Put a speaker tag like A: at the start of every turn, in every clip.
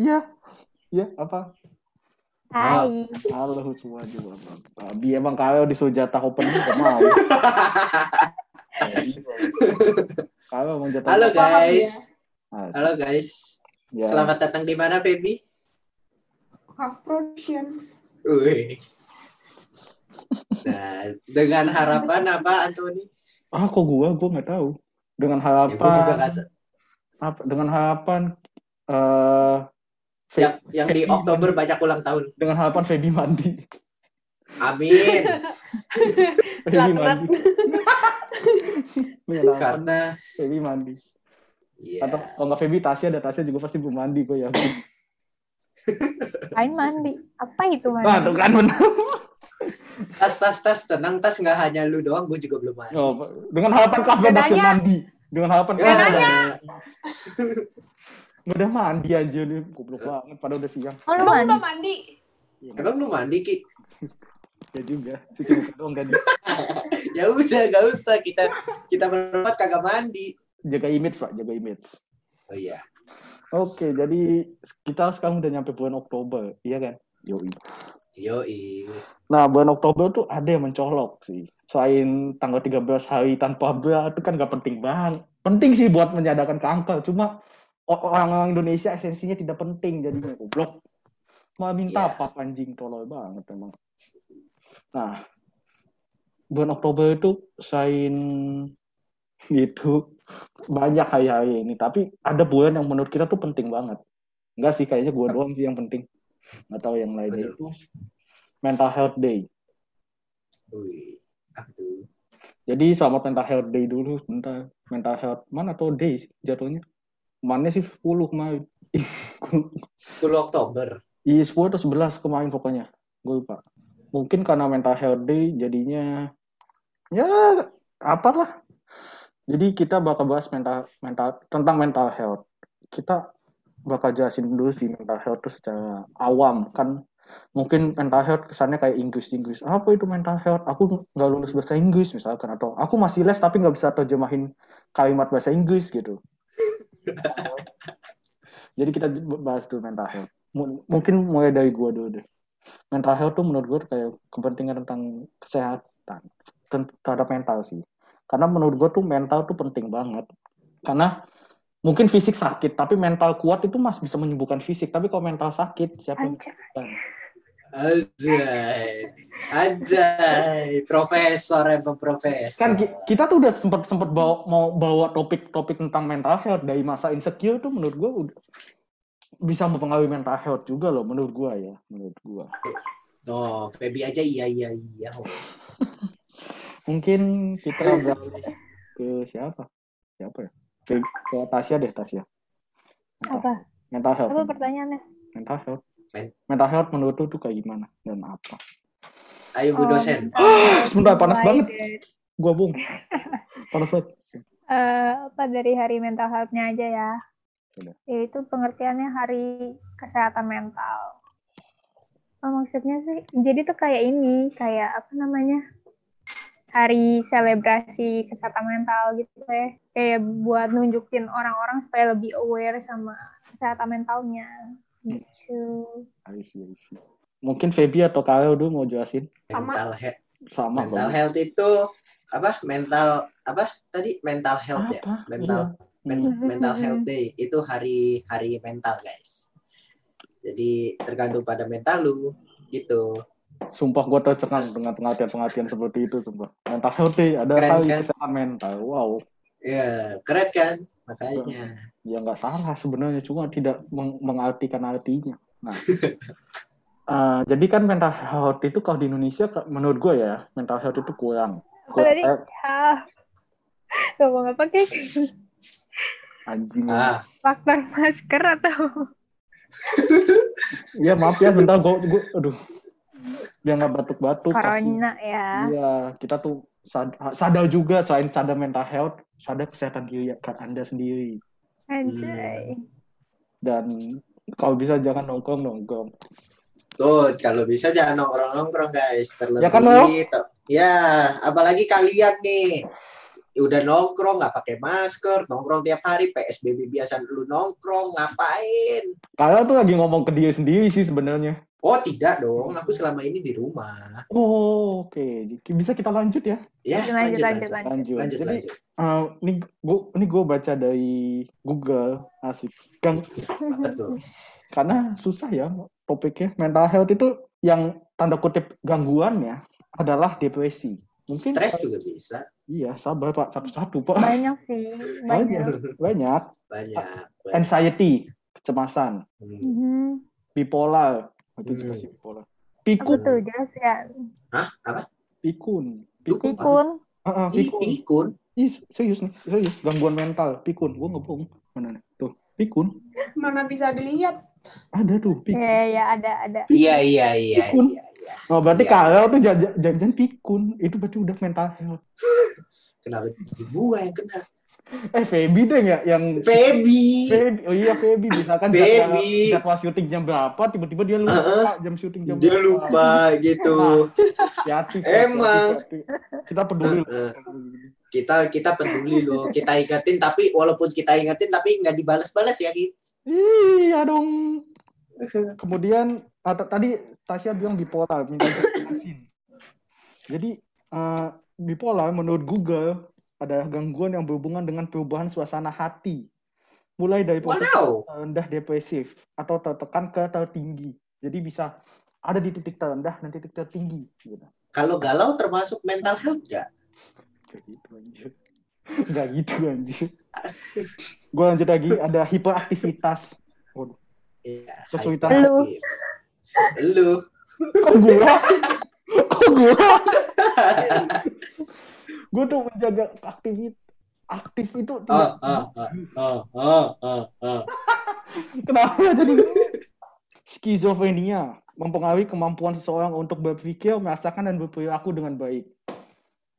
A: Iya. Iya, apa?
B: Hai.
A: Halo semua juga. Babi emang kalau disuruh jatah opening gak mau. kalau mau jatah
C: Halo guys.
A: Ah,
C: Halo guys.
A: ya.
C: Selamat datang di mana, Feby?
B: Hak production.
C: Wih. Nah, dengan harapan apa, Anthony?
A: Ah, kok gua gua nggak tahu. Dengan
C: Ya, gua juga
A: harapan
C: tahu.
A: apa? Dengan harapan eh
C: yang, yang di Oktober
A: mandi.
C: banyak ulang tahun.
A: dengan harapan Feby mandi.
C: Amin.
A: Feby mandi.
C: Karena
A: Feby mandi.
C: ya,
A: Atau kalau nggak Feby Tasya ada Tasya juga pasti belum mandi kok ya.
B: Lain mandi. Apa itu mandi?
A: Nah, tuh kan benar.
C: tas tas tas tenang tas nggak hanya lu doang, gue juga belum mandi.
A: Oh, dengan harapan kelas 12
B: Bedanya-
A: mandi. Dengan harapan kelas
C: ya.
A: Udah mandi aja nih, goblok banget. Padahal udah siang.
B: Oh, lu mandi?
D: udah mandi?
C: Emang lu mandi ki?
A: Ya juga. Cuci muka doang kan.
C: Ya udah, gak usah kita kita berempat kagak mandi.
A: Jaga image, Pak. Jaga image.
C: Oh iya.
A: Oke, jadi kita sekarang udah nyampe bulan Oktober. Iya kan? Yoi.
C: Yoi.
A: Nah, bulan Oktober tuh ada yang mencolok sih. Selain tanggal 13 hari tanpa bra, itu kan gak penting banget. Penting sih buat menyadarkan kanker. Cuma orang-orang Indonesia esensinya tidak penting. Jadinya goblok. Mau minta
C: Iya.
A: apa anjing tolol banget emang. Nah, bulan Oktober itu selain gitu banyak hari-hari ini. Tapi ada bulan yang menurut kita tuh penting banget. Enggak sih, kayaknya gua doang sih yang penting. Nggak tahu yang lainnya itu Mental Health Day.
C: Tuh?
A: Jadi selamat Mental Health Day dulu sebentar. Mental Health mana atau Day jatuhnya? Mana sih 10 kemarin?
C: 10 Oktober.
A: Iya 10 atau 11 kemarin pokoknya. Gue lupa. Mungkin karena Mental Health Day jadinya ya apalah. Jadi kita bakal bahas mental mental tentang mental health. Kita bakal jelasin dulu sih mental health itu secara awam kan mungkin mental health kesannya kayak Inggris-Inggris. Apa itu mental health? Aku nggak lulus bahasa Inggris misalkan atau aku masih les tapi nggak bisa terjemahin kalimat bahasa Inggris gitu. Jadi kita bahas dulu mental health. M- mungkin mulai dari gua dulu deh. Mental health tuh menurut gua kayak kepentingan tentang kesehatan terhadap mental sih. Karena menurut gua tuh mental tuh penting banget. Karena mungkin fisik sakit, tapi mental kuat itu masih bisa menyembuhkan fisik. Tapi kalau mental sakit, siapa yang
B: Anjay.
C: Ajay. Ajay. Profesor emang profesor.
A: Kan ki- kita tuh udah sempat sempat bawa mau bawa topik-topik tentang mental health dari masa insecure tuh menurut gua udah bisa mempengaruhi mental health juga loh menurut gua ya, menurut gua.
C: Oh, Feby aja iya iya iya.
A: Mungkin kita beralih ke siapa? Siapa ya? Ke, ke Tasya deh, Tasya. Mental,
B: Apa?
A: mental health.
B: Apa pertanyaannya?
A: Mental health.
C: Men-
A: Mental health menurut lu tuh kayak gimana dan apa?
C: Ayo Bu
B: Oh,
C: dosen.
B: health
A: Sebentar, panas banget. Gua bung. Panas banget.
B: eh, apa dari hari mental health-nya aja ya.
A: Sudah.
B: Yaitu pengertiannya hari kesehatan mental. Oh, maksudnya sih, jadi tuh kayak ini, kayak apa namanya? Hari selebrasi kesehatan mental gitu ya. Kayak buat nunjukin orang-orang supaya lebih aware sama kesehatan mentalnya. Gitu.
A: Mungkin Feby atau Karel dulu mau jelasin
D: Sama.
C: Mental health.
A: sama
C: Mental
A: Bang.
C: health itu apa? Mental apa tadi? Mental health ya.
A: Apa?
C: Mental
A: Iya.
C: Men-
B: Mhm,
C: mental health day itu hari hari mental guys. Jadi tergantung pada mental lu gitu.
A: Sumpah gua tercengang dengan pengertian-pengertian seperti itu, sumpah. Mental health day, ada kali
C: kan?
A: kesehatan mental. Wow.
C: Ya keren kan makanya.
A: ya nggak salah sebenarnya cuma tidak meng- mengartikan artinya nah eh, jadi kan mental health itu kalau di Indonesia menurut gue ya mental health itu kurang
B: Apa tadi?
A: Eh,
B: Ah. Ngomong apa, Kek?
A: anjing
C: Ah,
B: Faktor masker atau
A: ya maaf ya bentar gue gue aduh dia nggak batuk-batuk kasih.
B: corona ya?
A: iya kita tuh sadar juga selain sadar mental health sadar kesehatan diri anda sendiri
B: Anjay.
A: dan kalau bisa jangan nongkrong nongkrong
C: tuh kalau bisa jangan nongkrong nongkrong guys terlebih.
A: Ya kan, Lo?
C: to- ya apalagi kalian nih udah nongkrong nggak pakai masker, nongkrong tiap hari, PSBB biasa lu nongkrong, ngapain?
A: Kalian tuh lagi ngomong ke dia sendiri sih sebenarnya.
C: Oh tidak dong, aku selama ini di rumah.
A: Oh, oke. Bisa kita lanjut ya?
C: Ya,
B: Lanjut, lanjut,
C: lanjut,
B: lanjut.
A: Lanjut.
C: lanjut,
A: Jadi,
C: lanjut.
A: eh, ini gue ini gue baca dari Google asik. Gang,
C: Betul.
A: karena susah ya topiknya. Mental health itu yang tanda kutip gangguan ya adalah depresi. Mungkin
C: Stres juga bisa,
A: iya sabar pak satu-satu pak
B: Banyak sih, banyak.
A: banyak
C: banyak. banyak.
A: anxiety kecemasan
C: Hmm.
B: Mhm.
A: bipolar itu juga
C: Hmm.
A: bipolar
B: Apa
A: pikun
B: tuh jelaskan?
C: Hah? Apa?
A: pikun.
B: Pikun.
A: Ah, ah,
C: I-
A: pikun
C: Pikun.
A: Ih, serius nih serius gangguan mental pikun gue bohong mana nih tuh pikun
D: Mana bisa dilihat?
A: ada tuh pikun
B: Ya, ya ada, ada.
C: Iya, iya, iya,
A: Pikun.
C: iya, iya.
A: oh berarti
C: Iya.
A: kalau tuh jangan pikun itu berarti udah mental health
C: Kenapa gua yang kena?
A: Eh Feby deh ya yang
C: Feby.
A: Feby, oh iya Feby misalkan jadwal,
C: Feby.
A: jadwal syuting jam berapa tiba-tiba dia lupa
C: Heeh.
A: jam syuting jam
C: Dia
A: berapa.
C: lupa gitu.
A: Hati-hati,
C: Emang.
A: hati-hati. kita peduli
C: Heeh. Kita kita peduli loh, kita ingetin tapi walaupun kita ingetin tapi nggak dibalas-balas ya gitu.
A: iya dong kemudian ah, tadi Tasya bilang bipolar minta jadi eh, bipolar menurut Google adalah gangguan yang berhubungan dengan perubahan suasana hati mulai dari positif
C: Wow.
A: terendah depresif atau tertekan ke tertinggi jadi bisa ada di titik terendah dan titik tertinggi gitu.
C: Kalau galau termasuk mental health nggak?
A: Gak gitu anjir. Gak gitu anjir. Gue lanjut lagi, ada hiperaktivitas. Waduh,
C: Iya.
A: Kesulitan.
C: Hyperaktif. Lu.
A: kok gua? Kok gua? gue tuh menjaga aktivit aktif itu
C: Ah,
A: tidak
C: ah, ah, ah, ah, ah, ah.
A: kenapa jadi skizofrenia mempengaruhi kemampuan seseorang untuk berpikir, merasakan dan berperilaku dengan baik.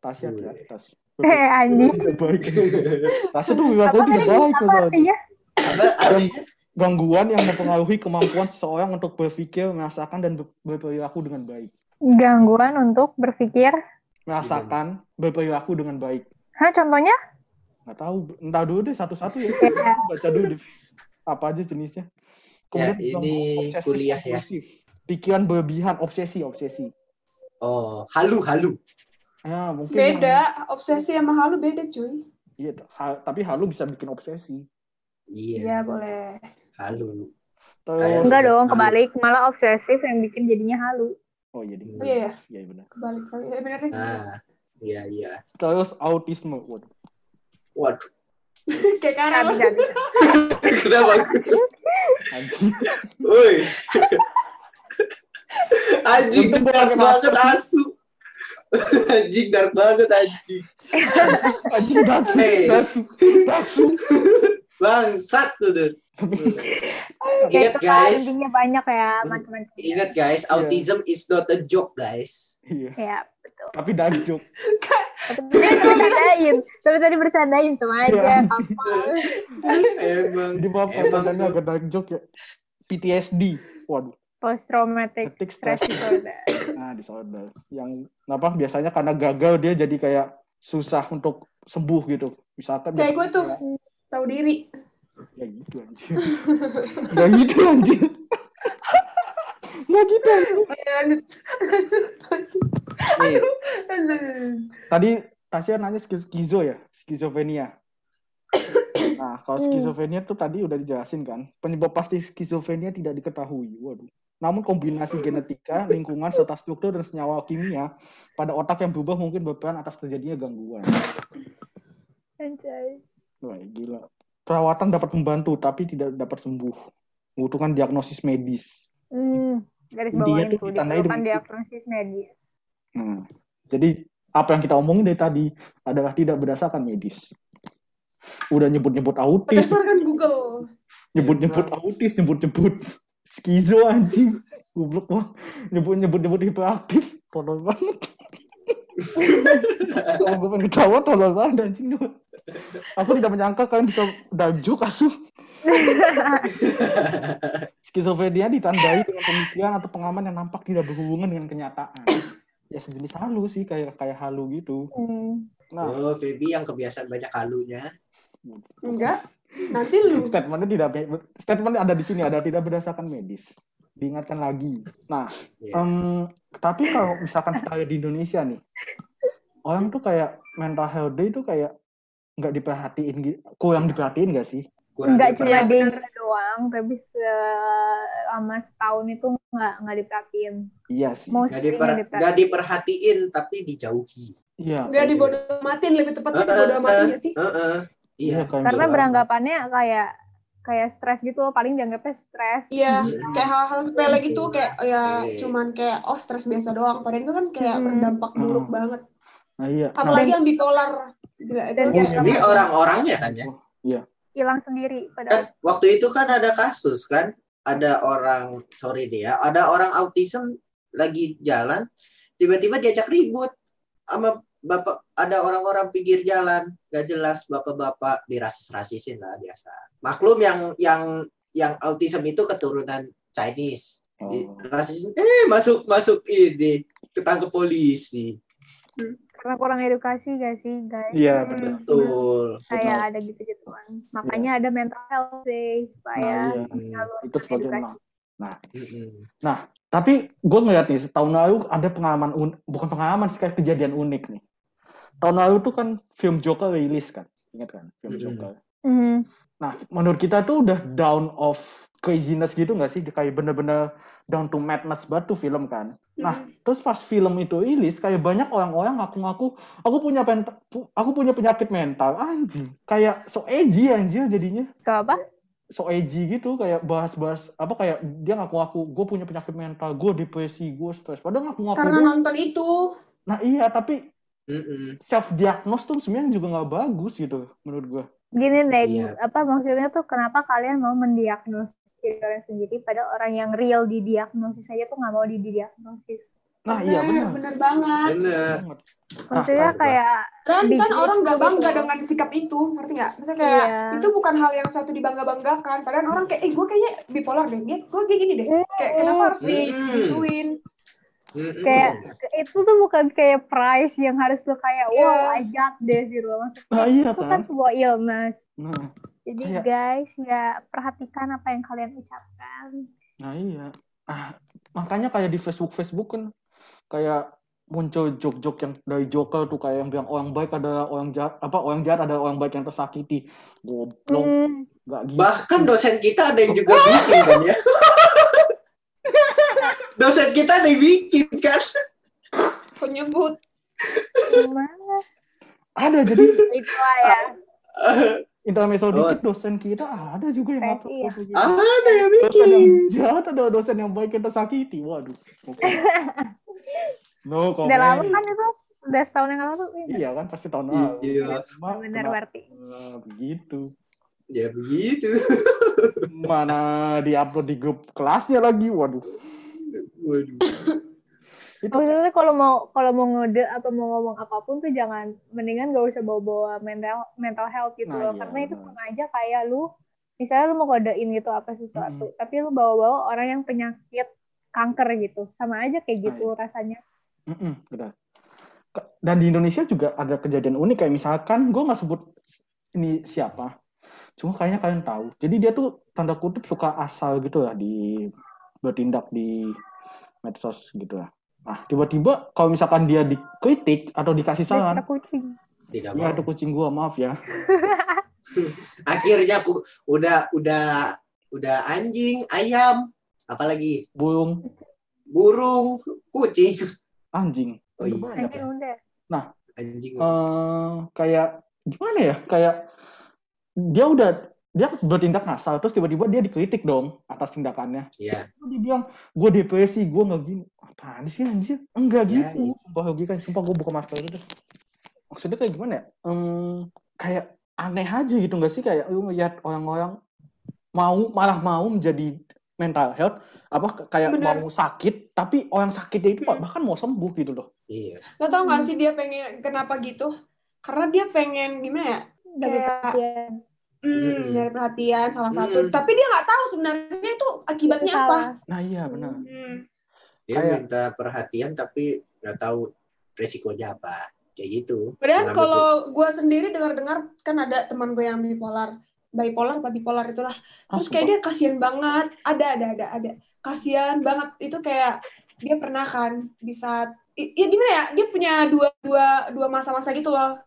A: Tasya
C: Wih.
A: tidak tas.
B: Eh, anjing.
A: Tidak baik. Tasya tuh perilaku
B: Apa
A: tidak baik.
B: Apa
A: masalahnya. gangguan yang mempengaruhi kemampuan seseorang untuk berpikir, merasakan dan ber- berperilaku dengan baik.
B: Gangguan untuk berpikir.
A: Merasakan, berperilaku dengan baik.
B: Hah, contohnya?
A: Nggak tahu, entar dulu deh satu-satu ya.
B: Ya.
A: Baca dulu deh. Apa aja jenisnya.
C: Ya,
A: juga
C: ini
A: obsesif
C: kuliah ya.
A: kompulsif. Pikiran berlebihan, obsesi, obsesi.
C: Oh, halu halu.
A: Ya, mungkin yang-
D: Beda, obsesi sama halu beda cuy.
A: Iya, ha- tapi halu bisa bikin obsesi.
C: Iya,
D: Iya boleh.
C: halu.
A: Terus,
B: Enggak dong,
C: Halu.
B: kebalik. Malah obsesif yang bikin jadinya halu.
A: Oh iya, deh.
C: Hmm.
D: Iya ya,
A: iya benar.
D: kebalik kali. Eh, bener deh.
C: Nah, iya iya.
A: Terus autisme, waduh.
C: Waduh,
D: Kayak
B: Nggak
D: Karel.
B: bisa, bisa.
C: kenapa?
A: Anjing.
C: Woi. Anjing dark banget asu. Anjing dark banget anjing.
A: Anjing
C: Hey.
A: daksu, daksu.
C: Bangsat tuh, Dun.
A: Tapi
B: Ya,
C: Ingat
B: kan
C: guys,
B: intinya banyak ya, macam-macam.
C: ingat guys, autism is not a joke guys.
A: iya,
B: Ya, betul.
A: tapi dajuk.
B: Tapi tadi bercandain. Tapi tadi bercandain sama aja.
A: Iya.
C: Emang.
A: Jadi maaf kalau
C: Emang
A: agak dajuk ya. PTSD. Waduh,
B: Post traumatic stress
A: stress.
B: disorder.
A: Nah, disorder. Yang kenapa biasanya karena gagal dia jadi kayak susah untuk sembuh gitu. Misalkan
D: Kayak gue tuh,
A: kayak-
D: tahu diri.
A: Ya gitu anjing. Gak gitu anjing. Gak gitu anjing. Nih, tadi Tasya nanya skiz- skizo ya, skizofrenia. Nah, kalau
B: Hmm.
A: skizofrenia tuh tadi udah dijelasin kan. Penyebab pasti skizofrenia tidak diketahui. Waduh. Namun kombinasi genetika, lingkungan, serta struktur dan senyawa kimia pada otak yang berubah mungkin berperan atas terjadinya gangguan.
B: Anjay.
A: Wah, gila. Perawatan dapat membantu, tapi tidak dapat sembuh. Membutuhkan diagnosis medis.
B: Hmm, garis
A: tuh, ditandai
B: diperlukan
A: dengan-
B: diagnosis medis.
A: Nah, jadi apa yang kita omongin dari tadi adalah tidak berdasarkan medis. Udah nyebut-nyebut autis,
D: Berdasarkan Google.
A: nyebut-nyebut autis, nyebut-nyebut skizo anjing. Goblok banget. Nyebut-nyebut-nyebut hiperaktif. Tolol banget. Kalau gue pengen ketawa, tolol banget anjing. Aku tidak menyangka kalian bisa dajuk asuh. Skizofrenia ditandai dengan pemikiran atau pengaman yang nampak tidak berhubungan dengan kenyataan. Ya sejenis halu sih, kayak kayak halu gitu.
B: Hmm.
A: Nah,
C: Oh, Feby yang kebiasaan banyak halunya.
D: Enggak. Nanti lu.
A: statementnya tidak statement ada di sini ada tidak berdasarkan medis. Diingatkan lagi. Nah,
C: Iya.
A: em, tapi kalau misalkan kita di Indonesia nih, orang tuh kayak mental health day itu kayak nggak diperhatiin, kurang diperhatiin nggak sih?
C: Kurang
B: Enggak cuma
D: Iya,
B: di doang, tapi selama setahun itu nggak nggak diperhatiin.
A: Iya sih.
C: Nggak, diper,
B: nggak
C: nggak
B: diperhatiin.
C: diperhatiin tapi dijauhi.
A: Iya.
D: Enggak
A: kayak
D: dibodoh lebih tepatnya dibodoh amatin ya sih?
C: Heeh.
A: Iya,
C: Iya.
A: kayak
B: Karena
A: gitu.
B: beranggapannya kayak kayak stres gitu loh, paling dianggapnya stres.
D: Iya,
C: Hmm.
D: kayak hal-hal sepele gitu kayak ya
C: Oke.
D: cuman kayak oh stres biasa doang. Padahal itu kan kayak
B: Hmm.
D: berdampak buruk
A: Hmm.
D: banget.
A: Nah, iya. Nah,
D: Apalagi yang bipolar.
B: Dan
A: dia-
D: kayak-
C: Ini orang-orangnya kan ya.
B: Hilang sendiri
C: Kan
B: padahal.
C: waktu itu kan ada kasus kan, ada orang sorry deh ya, ada orang autism lagi jalan, tiba-tiba diajak ribut sama bapak ada orang-orang pinggir jalan gak jelas bapak-bapak dirasis-rasisin lah biasa. Maklum yang yang yang autism itu keturunan Chinese.
A: Oh.
C: Rasisin, eh masuk masuk ini ketangkep polisi.
B: Karena kurang edukasi gak sih guys?
A: Iya,
D: Hmm.
A: betul.
C: Betul.
B: Kayak ada gitu-gituan. Makanya ada mental health day supaya
A: Nah, iya. Itu sebagai
B: edukasi.
A: nah.
C: Mm-mm.
A: Tapi gue ngeliat nih, setahun lalu ada pengalaman, un- bukan pengalaman sih, kayak kejadian unik nih. Tahun lalu tuh kan film Joker rilis kan, ingat kan film
C: Mm-mm.
A: Joker.
B: Mhm.
A: Nah, menurut kita tuh udah down of craziness gitu nggak sih? Kayak bener-bener down to madness banget tuh film kan. Nah,
D: Hmm.
A: terus pas film itu rilis, kayak banyak orang-orang ngaku-ngaku, aku punya pen- aku punya penyakit mental, anjing. Kayak so edgy anjir jadinya.
B: So apa?
A: So edgy gitu, kayak bahas-bahas, apa kayak dia ngaku-ngaku, gue punya penyakit mental, gue depresi, gue stres. Padahal ngaku-ngaku
D: karena
A: doang.
D: nonton itu.
A: Nah iya, tapi
C: Mm-mm.
A: self-diagnose tuh sebenarnya juga nggak bagus gitu, menurut gue.
B: Gini deh,
C: Iya.
B: apa maksudnya tuh kenapa kalian mau mendiagnosis diri kalian sendiri padahal orang yang real didiagnosis aja tuh nggak mau didiagnosis.
A: Nah iya benar.
D: bener banget.
C: Bener.
A: Banget.
B: Maksudnya
C: Nah,
B: kayak
D: Kan kan orang nggak
B: gitu.
D: bangga dengan sikap itu, ngerti nggak? Maksudnya kayak
B: Iya.
D: itu bukan hal yang suatu dibangga banggakan. Padahal orang kayak, eh gue kayaknya bipolar deh, gue kayak gini deh. Kayak kenapa harus digituin?
B: Kayak itu tuh bukan kayak prize yang harus lo kayak
D: Iya.
B: wow I got this gitu. Maksudnya
A: Nah iya
B: itu
A: kan.
B: kan sebuah illness.
A: Nah,
B: Jadi
A: Kayak-
B: guys nggak perhatikan apa yang kalian ucapkan.
A: nah iya. Ah, makanya kayak di Facebook Facebook kan kayak muncul jok-jok yang dari Joker tuh kayak yang bilang orang baik ada orang jahat apa orang jahat ada orang baik yang tersakiti. Goblok,
B: Hmm.
A: nggak gitu.
C: Bahkan dosen kita ada yang juga bikin kan ya. Dosen kita ada bikin kan.
D: Penyebut.
B: Gimana?
A: Ada jadi
B: Itu ya.
A: intermezzo
C: Oh.
A: dikit dosen kita ada juga yang
B: Pasti
A: upload
B: ya.
A: foto gitu.
C: ada yang
A: Dosen yang
C: bikin.
A: jahat ada dosen yang baik yang tersakiti. Waduh. Oke. No
B: Udah lama
A: comment.
B: kan itu udah setahun yang lalu. ya.
A: Iya kan pasti tahun lalu.
C: Iya.
A: Ma-
B: Benar berarti.
A: Nah, begitu.
C: Ya begitu.
A: Mana diupload di grup kelasnya lagi. Waduh.
C: Waduh.
A: Itu
B: Maksudnya kalau mau kalau mau ngode apa mau ngomong apa pun tuh jangan mendingan gak usah bawa-bawa mental mental health gitu
A: Nah,
B: loh
A: iya,
B: karena itu sama aja kayak lu misalnya lu mau kodein gitu apa sesuatu
A: Mm-mm.
B: tapi lu bawa-bawa orang yang penyakit kanker gitu sama aja kayak
A: Nah,
B: gitu rasanya
A: Mm-mm, benar. Ke- Dan di Indonesia juga ada kejadian unik kayak misalkan gue nggak sebut ini siapa, cuma kayaknya kalian tahu. Jadi dia tuh tanda kutip suka asal gitu lah di bertindak di medsos gitu lah. Nah tiba-tiba kalau misalkan dia dikritik atau dikasih saran,
B: suka kucing
C: Tidak
A: ya itu kucing gua maaf ya.
C: Akhirnya aku udah udah udah anjing, ayam, apalagi
A: Burung,
C: burung, kucing.
A: anjing.
C: Oh iya.
A: Banyak
B: anjing
A: ya.
B: udah
C: Anjing.
A: Eh, kayak gimana ya? Kayak dia udah dia bertindak ngasal terus tiba-tiba dia dikritik dong atas tindakannya.
C: Iya.
A: dia bilang gue depresi gue nggak gini apaan sih anjir enggak
C: Ya,
A: gitu sumpah logika sumpah gue buka masker itu maksudnya kayak gimana ya Em, kayak aneh aja gitu nggak sih kayak lu ngeliat orang-orang mau malah mau menjadi mental health apa kayak
D: Benar.
A: mau sakit tapi orang sakitnya itu
D: Hmm.
A: bahkan mau sembuh gitu loh
C: Iya.
D: Lo tau gak sih dia pengen kenapa gitu? Karena dia pengen gimana ya? Kayak-
B: ya,
D: Hmm, nyari perhatian salah satu.
C: Hmm.
D: Tapi dia nggak tahu sebenarnya itu akibatnya apa.
A: nah iya benar
D: Hmm.
C: Dia
A: Kayak-
C: minta perhatian tapi nggak tahu resikonya apa. kayak gitu
D: Padahal kalau gue sendiri dengar-dengar kan ada teman gue yang bipolar, bipolar apa bipolar itulah. Terus
A: Ah,
D: kayak dia kasihan banget. Ada ada ada ada. Kasihan banget itu kayak dia pernah kan di saat ya gimana ya? Dia punya dua dua dua masa-masa gitu loh.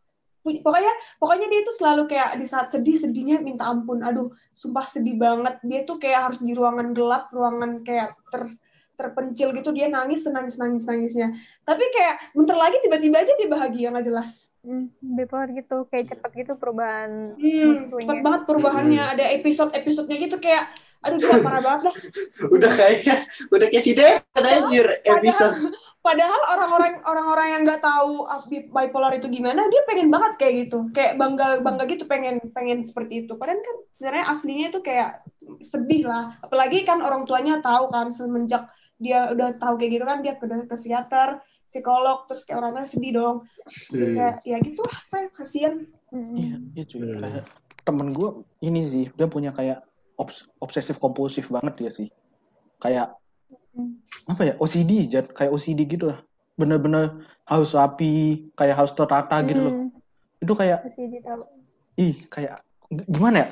D: Pokoknya pokoknya dia itu selalu kayak di saat sedih sedihnya minta ampun. Aduh, sumpah sedih banget. Dia tuh kayak harus di ruangan gelap, ruangan kayak ter terpencil gitu dia nangis nangis nangis nangisnya tapi kayak bentar lagi tiba-tiba aja dia bahagia nggak jelas
B: Hmm, bipolar gitu kayak cepet gitu perubahan
D: Hmm, cepet banget perubahannya.
C: Hmm.
D: Ada episode-episodenya gitu kayak, aduh gila parah banget dah.
C: udah kayak udah kayak si Dep anjir episode
D: Padahal orang-orang orang-orang yang nggak tahu ah, bi- bipolar itu gimana, dia pengen banget kayak gitu, kayak bangga bangga gitu pengen pengen seperti itu. Padahal kan sebenarnya aslinya itu kayak sedih lah. Apalagi kan orang tuanya tahu kan semenjak dia udah tahu kayak gitu kan dia ke ke psikiater, psikolog, terus kayak orangnya sedih dong.
C: Hmm.
D: Kayak ya gitu lah, kayak kasihan.
B: Hmm.
A: Iya, iya cuy.
C: Hmm.
A: Kayak temen gue ini sih, dia punya kayak obs obsesif kompulsif banget dia sih. Kayak. Apa ya OCD, Jad. kayak OCD gitu lah. Bener-bener harus rapi, kayak harus tertata gitu loh.
B: Hmm,
A: Itu kayak,
B: dia tahu.
A: ih kayak gimana ya?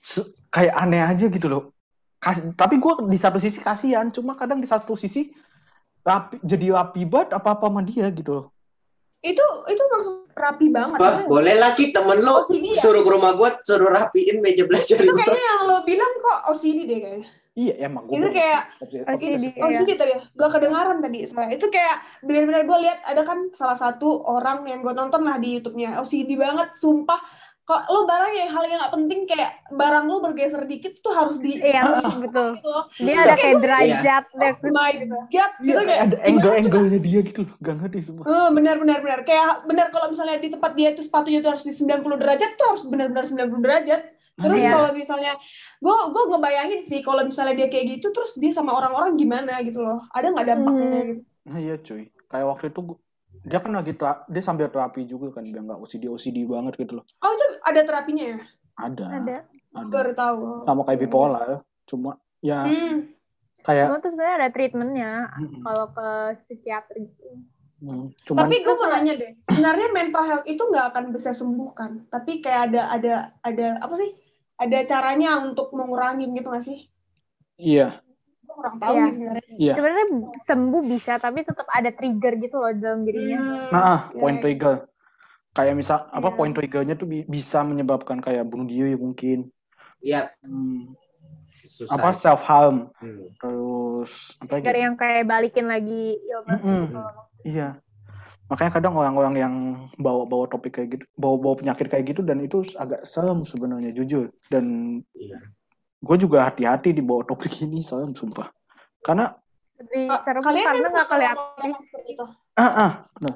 A: Se- kayak aneh aja gitu loh. Kas- tapi gue di satu sisi kasihan, cuma kadang di satu sisi rapi, jadi rapi banget apa-apa sama dia gitu loh.
D: Itu itu maksud rapi banget.
C: Wah,
D: Maksudnya
C: boleh lagi temen lo
D: OCD ya?
C: suruh ke rumah gua suruh rapiin meja belajar
D: Itu kayaknya yang lo bilang kok OCD deh kayaknya.
A: Iya emang gue
D: Itu kayak
B: OCD.
D: Oh
B: Iya.
D: sih tadi ya, gak kedengaran tadi soalnya. Itu kayak benar-benar gue lihat ada kan salah satu orang yang gue nonton lah di YouTube-nya. OCD banget, sumpah. Kok lo barang yang hal yang gak penting kayak barang lo bergeser dikit tuh harus di
B: Iya, betul.
D: gitu.
B: Dia ada kayak derajat
D: Oh
B: deh.
D: my god,
A: Iya
D: gitu
A: kayak
D: kayak
A: ada angle-angle-nya dia gitu loh. Gak ngerti semua.
D: Eh, benar benar benar kayak benar kalau misalnya di tempat dia itu sepatunya itu harus di 90 derajat tuh harus benar-benar 90 derajat terus
B: Iya.
D: kalau misalnya gue gue ngebayangin sih kalau misalnya dia kayak gitu terus dia sama orang-orang gimana gitu loh ada nggak dampaknya
B: Hmm.
D: gitu
A: Nah iya cuy, kayak waktu itu gua- dia kan lagi tera- dia sambil terapi juga kan biar nggak OCD OCD banget gitu loh.
D: oh itu ada terapinya ya
A: Ada,
B: Ada.
A: ada.
D: baru tahu
A: Sama kayak bipolar, cuma ya
D: hmm.
A: kayak
B: Cuma tuh sebenarnya ada treatmentnya
A: Mm-mm.
B: kalau ke psikiater gitu.
A: hmm, cuman
D: tapi gue mau nanya deh sebenarnya mental health itu nggak akan bisa sembuh kan tapi kayak ada ada ada apa sih ada caranya untuk mengurangi gitu nggak sih
A: iya
D: gue kurang tahu
B: Iya.
D: nih sebenarnya
A: iya.
B: Sebenarnya sembuh bisa, tapi tetap ada trigger gitu loh dalam dirinya.
D: Hmm.
A: Nah, ah,
D: Ya,
A: point
D: ya.
A: trigger. Kayak misal apa
B: Iya.
A: point triggernya tuh bi- bisa menyebabkan kayak bunuh diri mungkin.
C: Iya,
A: Hmm,
C: susah.
A: apa self harm
C: Hmm.
A: terus apa lagi?
B: Trigger yang kayak balikin lagi illness
A: Mm-mm.
B: gitu.
A: Iya. Makanya kadang orang-orang yang bawa-bawa topik kayak gitu, bawa-bawa penyakit kayak gitu dan itu agak serem sebenarnya jujur. Dan
C: Iya.
A: gue juga hati-hati di bawa topik ini serem sumpah. Karena
B: Lebih serem
D: kalian
B: karena nggak kelihatan.
D: seperti itu
A: ah ah, nah,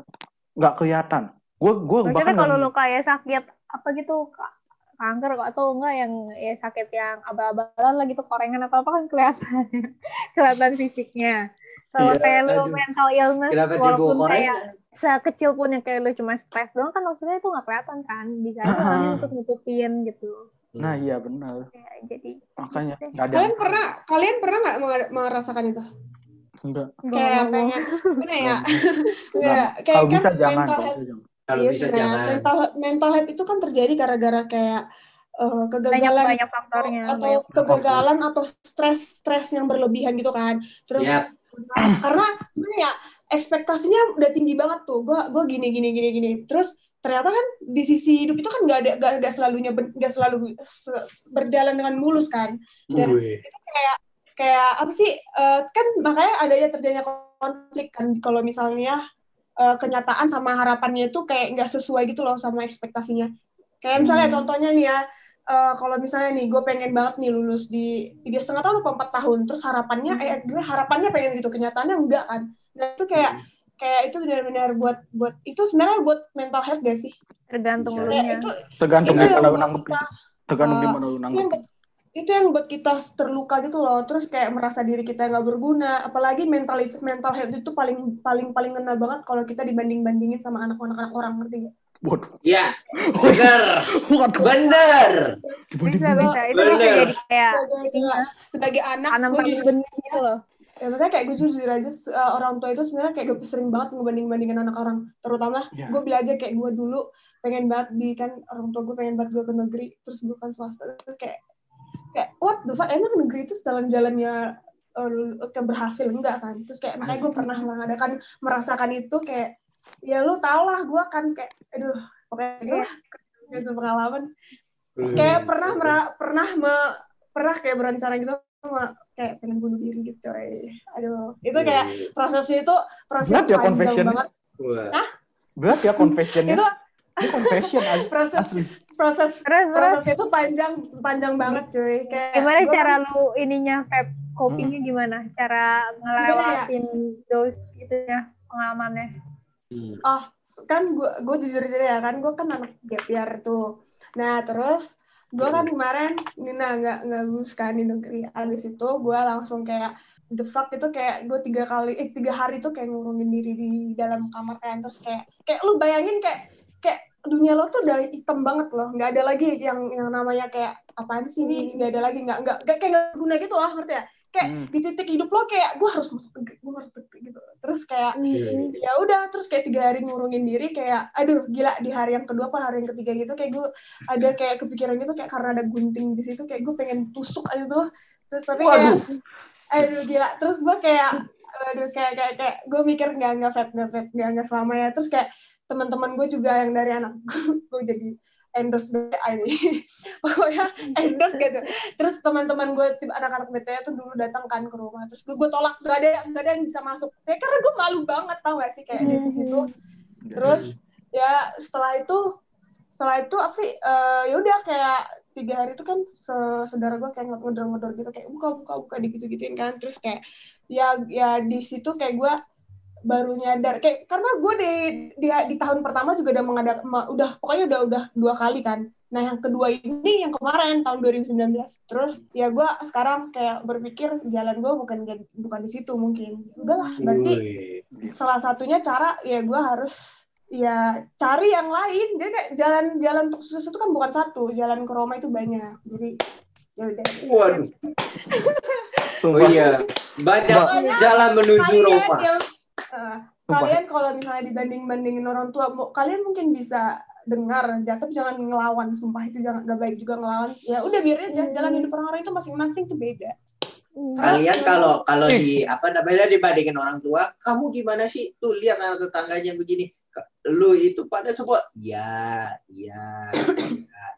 A: nggak kelihatan. Gue gue bahkan
B: kalau lo kayak sakit apa gitu kanker atau enggak yang ya sakit yang abal-abalan lah gitu korengan apa apa kan kelihatan kelihatan fisiknya. Kalau
A: Iya,
B: kayak lo
C: aduh.
B: mental illness
C: Kenapa
B: walaupun kayak sekecil pun yang kayak lo cuma stres doang kan maksudnya itu nggak kelihatan kan bisa aja
A: Ah.
B: orangnya untuk nutupin gitu.
A: Nah iya benar.
B: Ya, jadi
A: Makanya nggak ada.
D: kalian pernah kalian pernah nggak merasakan itu
A: Enggak.
D: kayak pengen gimana ya. Iya, kayak
A: Kalau
D: kan
A: bisa jangan.
D: mental
A: Kalau bisa
D: Iya
C: bisa
D: nah,
C: jangan.
D: mental mental health itu kan terjadi gara-gara kayak
B: banyak
D: kegagalan
B: banyak faktornya.
D: atau
B: banyak
D: kegagalan atau stres stres yang berlebihan gitu kan terus
C: Yap.
D: karena gimana ya ekspektasinya udah tinggi banget tuh gue gue gini gini gini gini terus ternyata kan di sisi hidup itu kan nggak ada nggak nggak selalunya nggak selalu se- berjalan dengan mulus kan Dan
C: Wih.
D: kayak kayak apa sih eh, kan makanya adanya terjadinya konflik kan kalau misalnya eh, kenyataan sama harapannya itu kayak nggak sesuai gitu loh sama ekspektasinya kayak misalnya
A: Hmm.
D: contohnya nih ya eh, kalau misalnya nih gue pengen banget nih lulus di tiga setengah tahun atau empat tahun terus harapannya eh gue harapannya pengen gitu kenyataannya enggak kan dan itu kayak kayak itu benar-benar buat buat itu sebenarnya buat mental health gak sih
B: tergantung
C: Bisa.
B: lu
D: itu
A: Tergantung
D: Itu
A: gimana lu nanggepin. Tergantung
D: eh,
A: gimana lu nanggepin.
D: Itu yang buat kita terluka gitu loh terus kayak merasa diri kita nggak berguna apalagi mental itu mental health itu paling paling paling kena banget kalau kita dibanding bandingin sama anak-anak anak orang ngerti nggak
A: Waduh.
C: Ya, bener,
A: Waduh.
C: bener.
A: Dibanding
B: Bisa bisa itu
C: Bener.
B: bisa jadi kayak
D: sebagai sebagai anak
B: tanam
D: gue jujur
B: gitu loh.
D: ya maksudnya kayak gue jujur aja uh, orang tua itu sebenarnya kayak gue sering banget ngebanding-bandingin anak orang terutama
A: Ya.
D: gue bilang aja kayak gue dulu pengen banget di kan orang tua gue pengen banget gue ke negeri terus gue kan swasta terus kayak kayak what the fuck? Emang negeri itu jalan-jalannya uh, ke berhasil? Enggak kan? Terus kayak makanya gue pernah mengadakan merasakan itu kayak ya lu tau lah gue kan kayak aduh pokoknya itu lah. Itu pengalaman.
C: Hmm.
D: kayak pernah mera- pernah me- pernah kayak berencana gitu sama kayak pengen bunuh diri gitu coy. Aduh. Itu kayak prosesnya itu proses
A: Berat ya confession.
D: banget.
C: Wah.
A: Berat ya confessionnya.
D: itu
A: Ini confession as-
D: Proses.
A: asli.
D: proses
B: Terus terus
D: prosesnya itu panjang panjang banget cuy kayak
B: gimana
D: gua
B: cara
D: kan-
B: lu ininya vape copingnya gimana? Cara ngelewatin those itunya pengalamannya.
C: Hmm.
D: kan gue gue jujur aja ya kan gue kan anak gap year tuh nah terus gue kan kemarin Nina nggak nggak lulus kan di negeri abis itu gue langsung kayak the fuck itu kayak gue tiga kali eh tiga hari tuh kayak ngurungin diri di dalam kamar kan terus kayak kayak lu bayangin kayak dunia lo tuh udah hitam banget loh. Nggak ada lagi yang yang namanya kayak apaan sih ini? Nggak ada lagi nggak nggak nggak- kayak nggak guna gitu lah ngerti ya? Kayak
A: Hmm.
D: di titik hidup lo kayak gue harus gue harus gitu. Terus kayak
C: Hmm.
D: ya udah terus kayak tiga hari ngurungin diri kayak aduh gila di hari yang kedua apa hari yang ketiga gitu. Kayak gue ada kayak kepikiran gitu kayak karena ada gunting di situ kayak gue pengen tusuk aja tuh. Terus tapi kayak
C: Waduh.
D: aduh gila. Terus gue kayak aduh kayak kayak kayak gue mikir nggak nggak vet nggak vet nggak nggak selamanya. Terus kayak teman-teman gue juga yang dari anak gue jadi endorse BTA ini. Pokoknya endorse gitu. Terus teman-teman gue tipe anak-anak BTA tuh dulu datang kan ke rumah terus gue, gue tolak gak ada gak ada yang bisa masuk. Ya karena gue malu banget tau gak sih kayak di situ. Terus ya setelah itu setelah itu apa sih eh, ya udah kayak tiga hari itu kan saudara gue kayak ngedor-ngedor gitu kayak buka buka buka digitu gituin kan. Terus kayak ya ya di situ kayak gue baru nyadar kayak karena gue di, di di tahun pertama juga udah mengadakan udah pokoknya udah udah dua kali kan nah yang kedua ini yang kemarin tahun 2019 terus ya gue sekarang kayak berpikir jalan gue bukan bukan di situ mungkin udahlah berarti
C: Wih.
D: salah satunya cara ya gue harus ya cari yang lain dia kayak jalan-jalan untuk sukses itu kan bukan satu jalan ke Roma itu banyak jadi ya udah
C: Waduh. Oh iya. Banyak jalan menuju Roma.
D: yang eh, kalian kalau misalnya dibanding-bandingin orang tua mau- kalian mungkin bisa dengar aja tapi jangan ngelawan sumpah itu jangan gak baik juga ngelawan. Ya udah biarin aja jalan hidup orang-orang itu masing-masing tuh beda.
C: Kalian kalau kalau di apa namanya dibandingin orang tua, kamu gimana sih? Tuh lihat anak tetangganya begini. Lu itu pada semua ya, ya,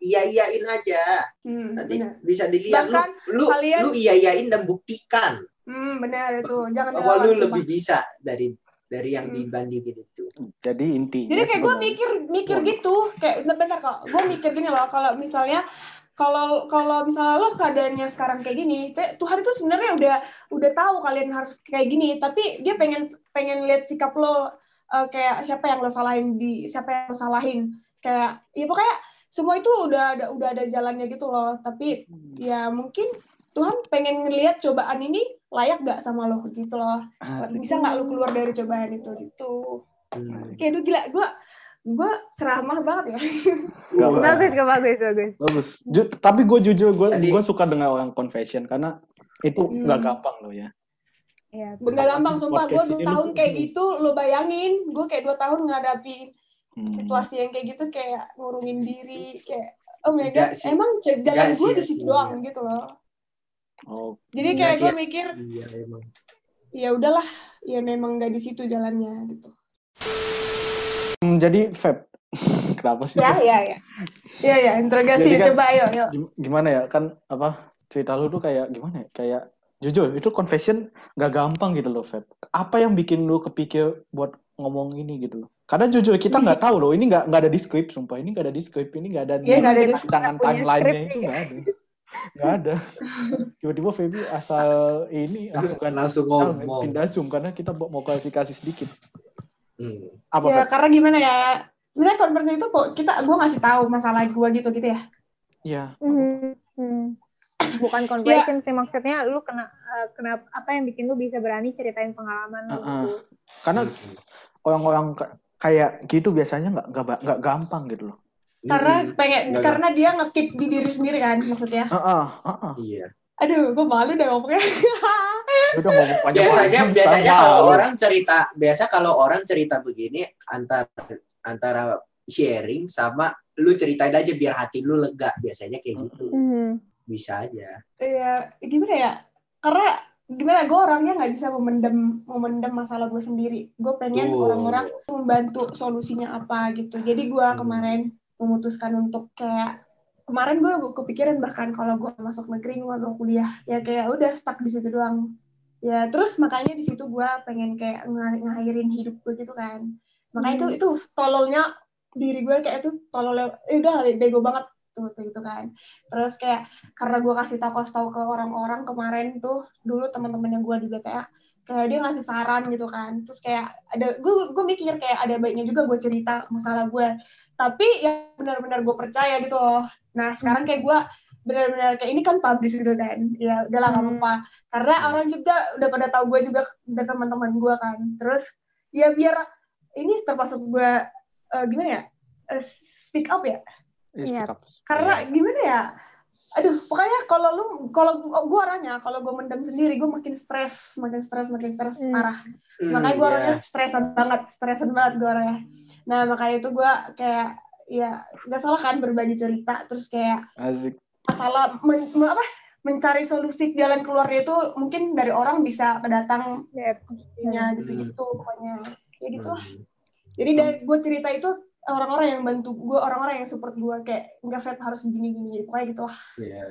C: iya iyain aja.
D: hmm,
C: Nanti
D: benar.
C: bisa dilihat
D: Bahkan
C: lu lu
D: kalian-
C: lu iya iyain dan buktikan
D: hmm, benar itu. Jangan
C: bahwa lu lebih bisa dari dari yang
D: Hmm.
C: dibandingin itu.
A: Jadi intinya
D: Jadi kayak gue mikir mikir gitu, kayak bentar kok, gue mikir gini loh, kalau misalnya kalau kalau misalnya lo keadaannya sekarang kayak gini, Tuhan itu sebenarnya udah udah tahu kalian harus kayak gini, tapi dia pengen pengen lihat sikap lo eh, kayak siapa yang lo salahin di siapa yang lo salahin, kayak ya pokoknya semua itu udah ada udah ada jalannya gitu loh, tapi ya mungkin Tuhan pengen ngelihat cobaan ini layak gak sama lo gitu loh,
A: Asik.
D: bisa nggak lo keluar dari cobaan itu gitu
C: Hmm.
D: kayak aduh gila gue gue ceramah banget ya
A: Gak.
B: Bagus, kok, bagus, bagus.
A: Bagus. Ju- tapi gue jujur gue gue suka dengan orang confession karena itu
D: Hmm.
A: nggak gampang loh ya.
B: Iya.
D: nggak gampang sumpah gue dua tahun kayak gitu lo bayangin gue kayak dua tahun ngadapi
A: Hmm.
D: situasi yang kayak gitu kayak ngurungin diri kayak oh my god emang jalan gue di situ doang gitu loh
A: Oh,
D: jadi kayak
C: sih,
D: gue
C: ya.
D: mikir
C: Iya emang.
D: ya udahlah ya memang nggak di situ jalannya gitu
A: Hmm, jadi Feb, kenapa sih?
D: ya ya ya ya ya interogasi
A: kan-
D: coba ayo ayo
A: Gim- Gimana ya kan apa cerita lu tuh kayak gimana ya? Kayak jujur itu confession nggak gampang gitu loh Feb. Apa yang bikin lu kepikir buat ngomong ini gitu loh? Karena jujur kita nggak tahu loh, ini nggak nggak ada di script sumpah, ini nggak ada di script, ini nggak ada di
D: Iya, nggak ada di
A: rancangan
B: punya
A: timeline-nya itu
B: iya.
A: nggak ada. Nggak ada. Tiba-tiba Feby asal ini langsung kan
C: Langsung ngomong.
A: pindah zoom karena kita mau klarifikasi sedikit.
C: Hmm.
A: Apa
D: ya
A: Feb?
D: karena gimana ya sebenarnya konversi itu kok kita gue ngasih tahu masalah gue gitu gitu ya
A: Iya.
B: Hmm, hmm. Bukan confession sih maksudnya lu kena eh, kenapa apa yang bikin lu bisa berani ceritain pengalaman lu
A: Uh-uh.
B: gitu.
A: Karena orang-orang ka- kayak gitu biasanya nggak nggak gampang gitu loh.
D: Karena
C: Hmm.
D: pengen
C: Nggak,
D: karena dia ngekip di diri sendiri kan maksudnya
A: Heeh, heeh.
C: Iya.
D: aduh gue malu deh ngomongnya
A: udah ngomong panjang
C: biasanya biasanya kalau orang cerita biasa kalau orang cerita begini antara antara sharing sama lu ceritain aja biar hati lu lega biasanya kayak gitu
B: Hmm.
C: bisa aja
D: ya gimana ya karena gimana gue orangnya nggak bisa memendam memendam masalah gue sendiri gue pengen
C: Tuh.
D: orang-orang membantu solusinya apa gitu jadi gue
C: Hmm.
D: kemarin memutuskan untuk kayak kemarin gue kepikiran bahkan kalau gue masuk negeri gue mau kuliah. Ya kayak udah stuck di situ doang. Ya terus makanya di situ gue pengen kayak ng- ngakhirin hidup gue gitu kan. Makanya itu itu tololnya diri gue kayak itu tolol eh, udah bego banget tuh gitu kan. Terus kayak karena gue kasih tahu kasih tahu ke orang-orang kemarin tuh dulu teman-teman yang gue juga kayak kayak dia ngasih saran gitu kan. Terus kayak ada gue gue mikir kayak ada baiknya juga gue cerita masalah gue tapi yang benar-benar gue percaya gitu loh. Nah sekarang kayak gue benar-benar kayak ini kan publish gitu kan. Ya udahlah nggak
B: Hmm.
D: apa-apa karena orang juga udah pada tahu gue juga udah teman-teman gue kan. Terus ya biar ini termasuk gue eh, gimana ya? Eh, speak up ya?
A: Iya, speak up.
D: karena gimana ya? Aduh pokoknya kalau lu kalau gue orangnya kalau gue mendam sendiri gue makin stres makin stres makin stres
B: Hmm.
D: parah.
C: Hmm,
D: makanya gue
C: iya.
D: orangnya stresan banget stresan banget gue orangnya nah makanya itu gue kayak ya nggak salah kan berbagi cerita terus kayak
A: Asik.
D: masalah men- me- apa mencari solusi jalan keluarnya itu mungkin dari orang bisa kedatang
B: Yep.
D: nya gitu-gitu pokoknya ya gitu lah
C: Hmm.
D: jadi dari gue cerita itu orang-orang yang bantu gue orang-orang yang support gue kayak nggak Feb harus gini-gini pokoknya gitu lah
C: Iya.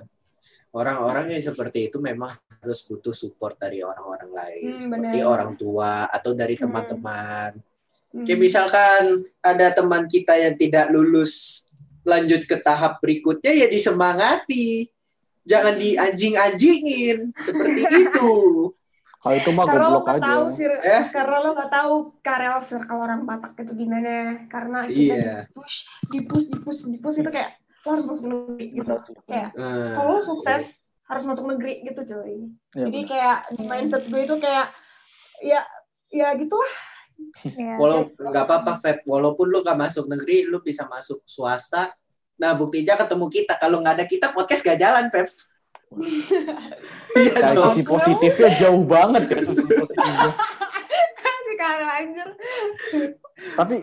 C: Orang-orang yang seperti itu memang harus butuh support dari orang-orang lain,
D: Hmm,
C: seperti orang tua atau dari
D: Hmm.
C: teman-teman.
D: Hmm.
C: Kayak misalkan ada teman kita yang tidak lulus lanjut ke tahap berikutnya ya disemangati. Jangan dianjing-anjingin seperti itu.
A: Kalau itu mah goblok aja.
D: tahu sih
C: Eh?
D: karena lo nggak tahu karel circle orang Batak itu gimana karena kita
C: Iya.
D: dipush dipush dipush dipush itu kayak lo harus masuk negeri gitu kayak
C: Nah,
D: kalau lo sukses harus masuk negeri gitu cuy
A: Iya,
D: jadi
A: benar.
D: kayak di mindset gue itu kayak ya ya gitu
B: Ya.
C: walau nggak apa-apa Feb, walaupun lu nggak masuk negeri, lu bisa masuk swasta. Nah buktinya ketemu kita. Kalau nggak ada kita podcast gak jalan Feb. Iya
A: Dari
C: dong.
A: sisi positifnya jauh banget ya sisi positifnya. Tapi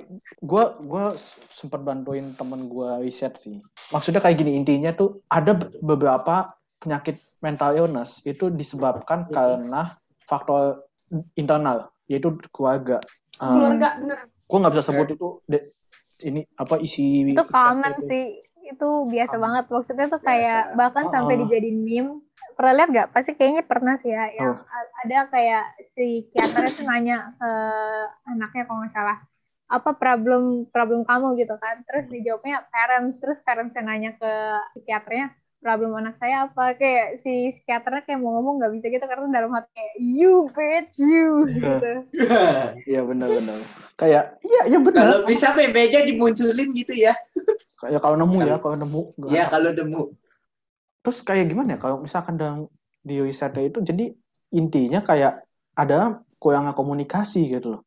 A: gue gua sempat bantuin temen gue riset sih. Maksudnya kayak gini intinya tuh ada be- beberapa penyakit mental illness itu disebabkan karena faktor internal yaitu keluarga. Um,
D: keluarga bener.
A: Gue nggak bisa sebut itu de- ini apa isi
B: itu common sih. Itu biasa
A: Common.
B: banget. Maksudnya tuh kayak
C: Biasa.
B: bahkan sampai
A: Oh.
B: dijadiin meme. Pernah lihat nggak? Pasti kayaknya pernah sih ya yang
A: Oh.
B: a- ada kayak si psikiaternya tuh nanya ke anaknya kalau nggak salah apa problem problem kamu? gitu kan. Terus dijawabnya parents. Terus parents yang nanya ke psikiaternya problem anak saya apa kayak si psikiaternya kayak mau ngomong nggak bisa gitu karena dalam hati kayak you bitch you gitu
A: Iya benar-benar. Kayak iya iya benar.
C: Kalau bisa meja dimunculin gitu ya.
A: Kayak kalau nemu ya kalau nemu. nggak
C: Ya kalau nemu.
A: terus kayak gimana ya kalau misalkan dalam di risetnya itu jadi intinya kayak ada kurangnya komunikasi gitu loh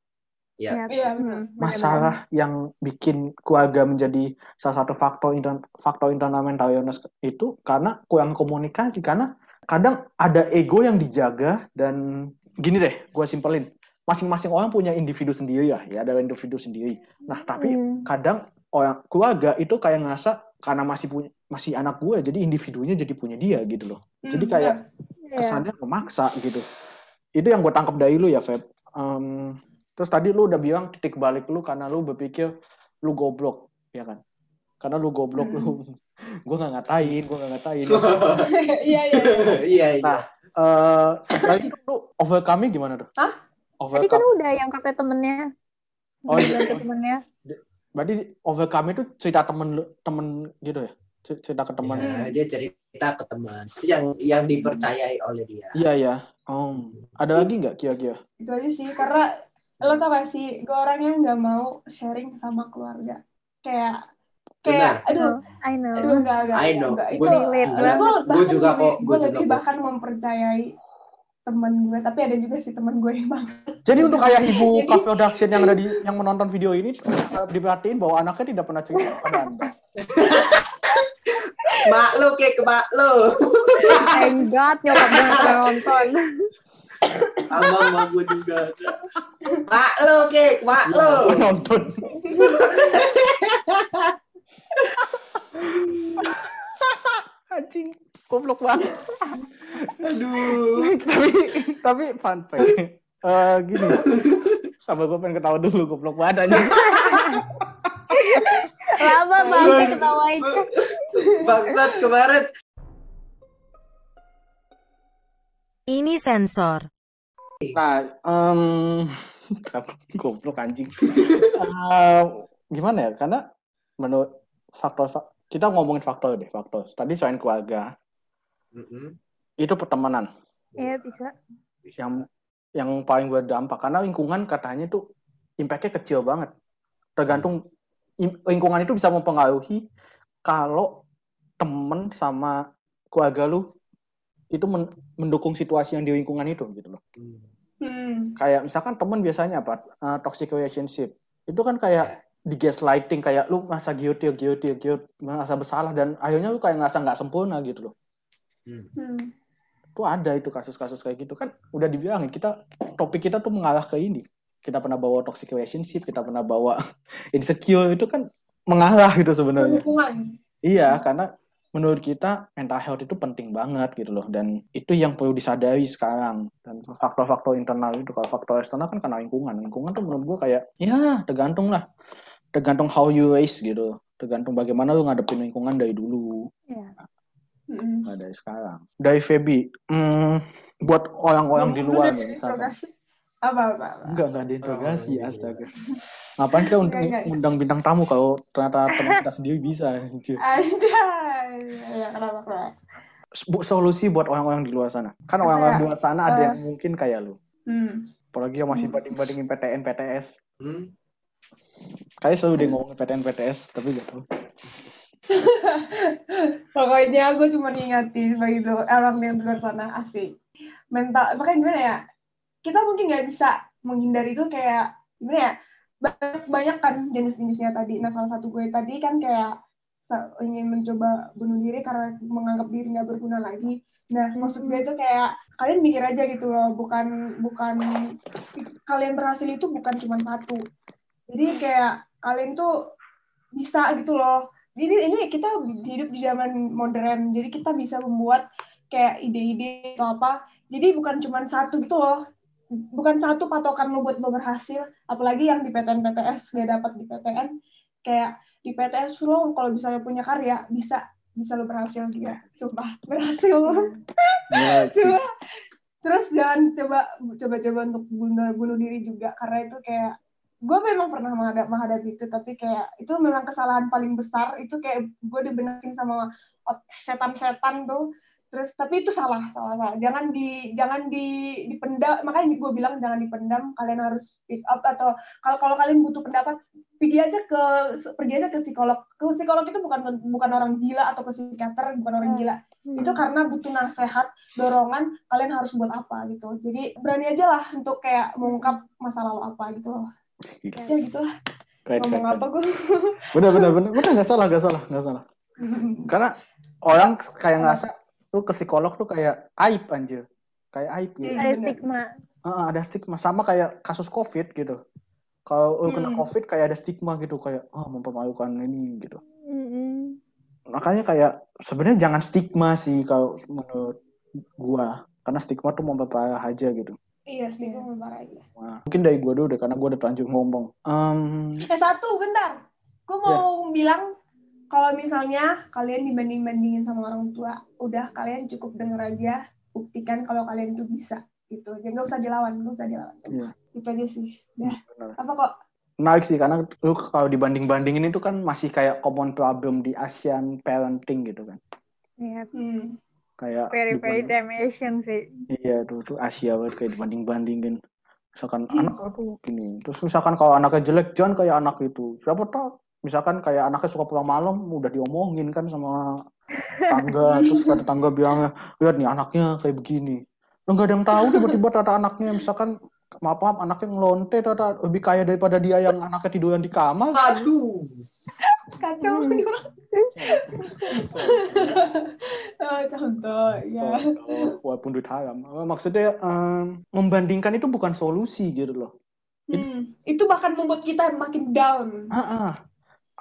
C: Ya.
D: Iya, benar.
A: Masalah yang bikin keluarga menjadi salah satu faktor inter- faktor internal mental illness itu karena kurang komunikasi. Karena kadang ada ego yang dijaga dan gini deh gue simpelin. Masing-masing orang punya individu sendiri ya ya. Ada individu sendiri. Nah tapi
B: Hmm.
A: kadang orang keluarga itu kayak ngerasa karena masih punya masih anak gue jadi individunya jadi punya dia gitu loh. Jadi
D: Hmm,
A: kayak
B: Iya.
A: kesannya memaksa gitu. Itu yang gue tangkap dari lu ya Feb. Em, terus tadi lu udah bilang titik balik lu karena lu berpikir lu goblok ya kan karena lu goblok lu gue nggak ngatain gue nggak ngatain
D: iya iya iya.
C: Iya iya.
A: Nah, Eh, setelah itu lu overcome gimana tuh
D: Hah?
B: Tadi kan
A: overcome
B: udah yang kata temennya.
A: Oh, iya.
B: temennya.
A: berarti overcome itu cerita temen lu temen gitu ya cerita ke teman
C: Ya, dia cerita ke teman yang yang dipercayai oleh dia.
A: iya ya Om, ada lagi nggak kira-kira
D: itu aja sih karena lo tau gak sih gue orangnya nggak mau sharing sama keluarga kayak kayak aduh
B: Oh, I know.
D: aduh enggak enggak
C: I know.
D: enggak. itu
C: Gue juga,
D: gue
C: gue juga kok.
D: gue
C: Gue juga
D: lebih
C: kok.
D: bahkan mempercayai temen gue tapi ada juga sih temen gue yang bang
A: Jadi untuk ayah ibu
D: Jadi-
A: Cafe Production yang ada di yang menonton video ini eh, diperhatiin bahwa anaknya tidak pernah cerita kepada anda.
C: Mak lo kayak ke mak lo.
B: Thank God nyokap gue nonton.
C: Sama sama gue juga. Mak lo, kek, mak lo.
A: Nonton. Anjing, goblok banget.
C: Aduh.
A: tapi tapi fun fact. Eh gini. Sama gue pengen ketawa dulu goblok banget anjing.
B: Lama banget ketawain.
C: Bangsat kemarin.
E: Ini sensor.
A: Nah, em goblok anjing. Eh, gimana ya? Karena menurut faktor fak- kita ngomongin faktor deh, faktor. Tadi selain keluarga,
C: Mm-mm.
A: itu pertemanan
B: Iya bisa.
A: yang yang paling berdampak karena lingkungan katanya tuh impactnya kecil banget. Tergantung lingkungan itu bisa mempengaruhi kalau temen sama keluarga lu itu men- mendukung situasi yang di lingkungan itu gitu loh.
D: Hmm.
A: kayak misalkan temen biasanya apa uh, toxic relationship itu kan kayak di gaslighting kayak lu masa guilty guilty guilty merasa bersalah dan akhirnya lu kayak ngerasa nggak sempurna gitu loh
D: Hmm.
A: itu ada itu kasus-kasus kayak gitu kan udah dibilangin kita topik kita tuh mengarah ke ini kita pernah bawa toxic relationship kita pernah bawa insecure itu kan mengarah gitu sebenarnya
D: Hubungan.
A: Iya, karena menurut kita mental health itu penting banget gitu loh. Dan itu yang perlu disadari sekarang. Dan faktor-faktor internal itu kalau faktor eksternal kan karena lingkungan. Lingkungan tuh menurut gue kayak ya tergantung lah. Tergantung how you raise gitu. Tergantung bagaimana lu ngadepin lingkungan dari dulu.
D: Hmm.
A: nggak dari sekarang. Dari Feby hmm, buat orang-orang di luar nih
D: Interogasi. Apa, apa, apa.
A: enggak enggak diinterogasi
C: Oh, iya.
A: astaga ngapain kita undang,
D: Enggak, enggak.
A: undang bintang tamu kalau ternyata teman kita sendiri bisa.
D: Ada. Ya, kenapa, kenapa?
A: Bu- solusi buat orang-orang di luar sana. Kan orang-orang di luar sana ada
D: eh,
A: yang mungkin kayak lu.
D: Hmm.
A: Apalagi yang masih banding-bandingin PTN, PTS.
C: Hmm.
A: Kayak selalu dia ngomongin PTN, PTS, tapi gak tahu.
D: Pokoknya gue cuma ngingetin bagi lu- orang yang di luar sana asik. Mental, makanya gimana ya? Kita mungkin nggak bisa menghindari itu kayak gimana ya? Banyak, banyak kan jenis-jenisnya tadi. Nah salah satu gue tadi kan kayak ingin mencoba bunuh diri karena menganggap diri nggak berguna lagi. Nah maksud gue itu kayak kalian mikir aja gitu loh, bukan bukan kalian berhasil itu bukan cuma satu. Jadi kayak kalian tuh bisa gitu loh jadi ini kita hidup di zaman modern jadi kita bisa membuat kayak ide-ide atau apa jadi bukan cuma satu gitu loh bukan satu patokan lo buat lo berhasil apalagi yang di PTN PTS gak dapat di PTN kayak di PTS lo kalau misalnya punya karya bisa bisa lo berhasil juga. Sumpah berhasil.
A: Ya,
D: coba terus jangan coba coba-coba untuk bunuh bunuh diri juga karena itu kayak gue memang pernah menghadap menghadapi itu tapi kayak itu memang kesalahan paling besar. Itu kayak gue dibenerin sama setan-setan tuh terus tapi itu salah salah salah. Jangan di jangan di dipendam. Makanya gue bilang jangan dipendam. Kalian harus speak up atau kalau kalau kalian butuh pendapat pergi aja ke pergi aja ke psikolog. Ke psikolog itu bukan bukan orang gila atau ke psikiater bukan orang gila.
B: Hmm.
D: itu karena butuh nasihat dorongan kalian harus buat apa gitu. Jadi berani aja lah untuk kayak mengungkap masa lalu apa gitu. Loh ya gitulah ngomong apa gue
A: Bener, bener, bener. Bener, gak salah, gak salah, gak salah. Karena orang kayak ngerasa tuh ke psikolog tuh kayak aib anjir. Kayak aib gitu.
D: Iya.
B: Ada stigma.
A: Heeh, ada stigma. Sama kayak kasus COVID gitu. Kalau lu kena
D: Hmm.
A: COVID kayak ada stigma gitu. Kayak, oh mempermalukan ini gitu.
B: Mm-mm.
A: makanya kayak sebenarnya jangan stigma sih kalau menurut gua karena stigma tuh memperparah aja gitu
D: iya sih gue parah aja
A: Wah, mungkin dari gua dulu deh karena gua udah terlanjur ngomong Em,
D: eh satu bentar gue mau bilang kalau misalnya kalian dibanding bandingin sama orang tua udah kalian cukup denger aja buktikan kalau kalian tuh bisa gitu jadi nggak usah dilawan nggak usah dilawan
A: Iya.
D: itu aja sih
A: benar.
D: apa kok
A: menarik sih karena lu kalau dibanding bandingin itu kan masih kayak common problem di Asian parenting gitu kan
B: Iya.
D: hmm.
A: kayak
B: Very very damnation sih.
A: iya tuh tuh Asia banget kayak dibanding bandingin misalkan anak tuh gini terus misalkan kalau anaknya jelek jangan kayak anak itu siapa tahu misalkan kayak anaknya suka pulang malam udah diomongin kan sama tangga terus kata tangga bilang lihat nih anaknya kayak begini Lah, nggak ada yang tahu tiba-tiba tata anaknya misalkan maaf maaf anaknya ngelonte tata lebih kaya daripada dia yang anaknya tiduran di kamar
C: Aduh.
D: kacau
B: Hmm.
D: Oh, contoh, ya.
A: Contoh, walaupun duit haram. Eh, Maksudnya em, membandingkan itu bukan solusi gitu loh.
D: Hmm, itu bahkan membuat kita makin down.
A: Ah, ah.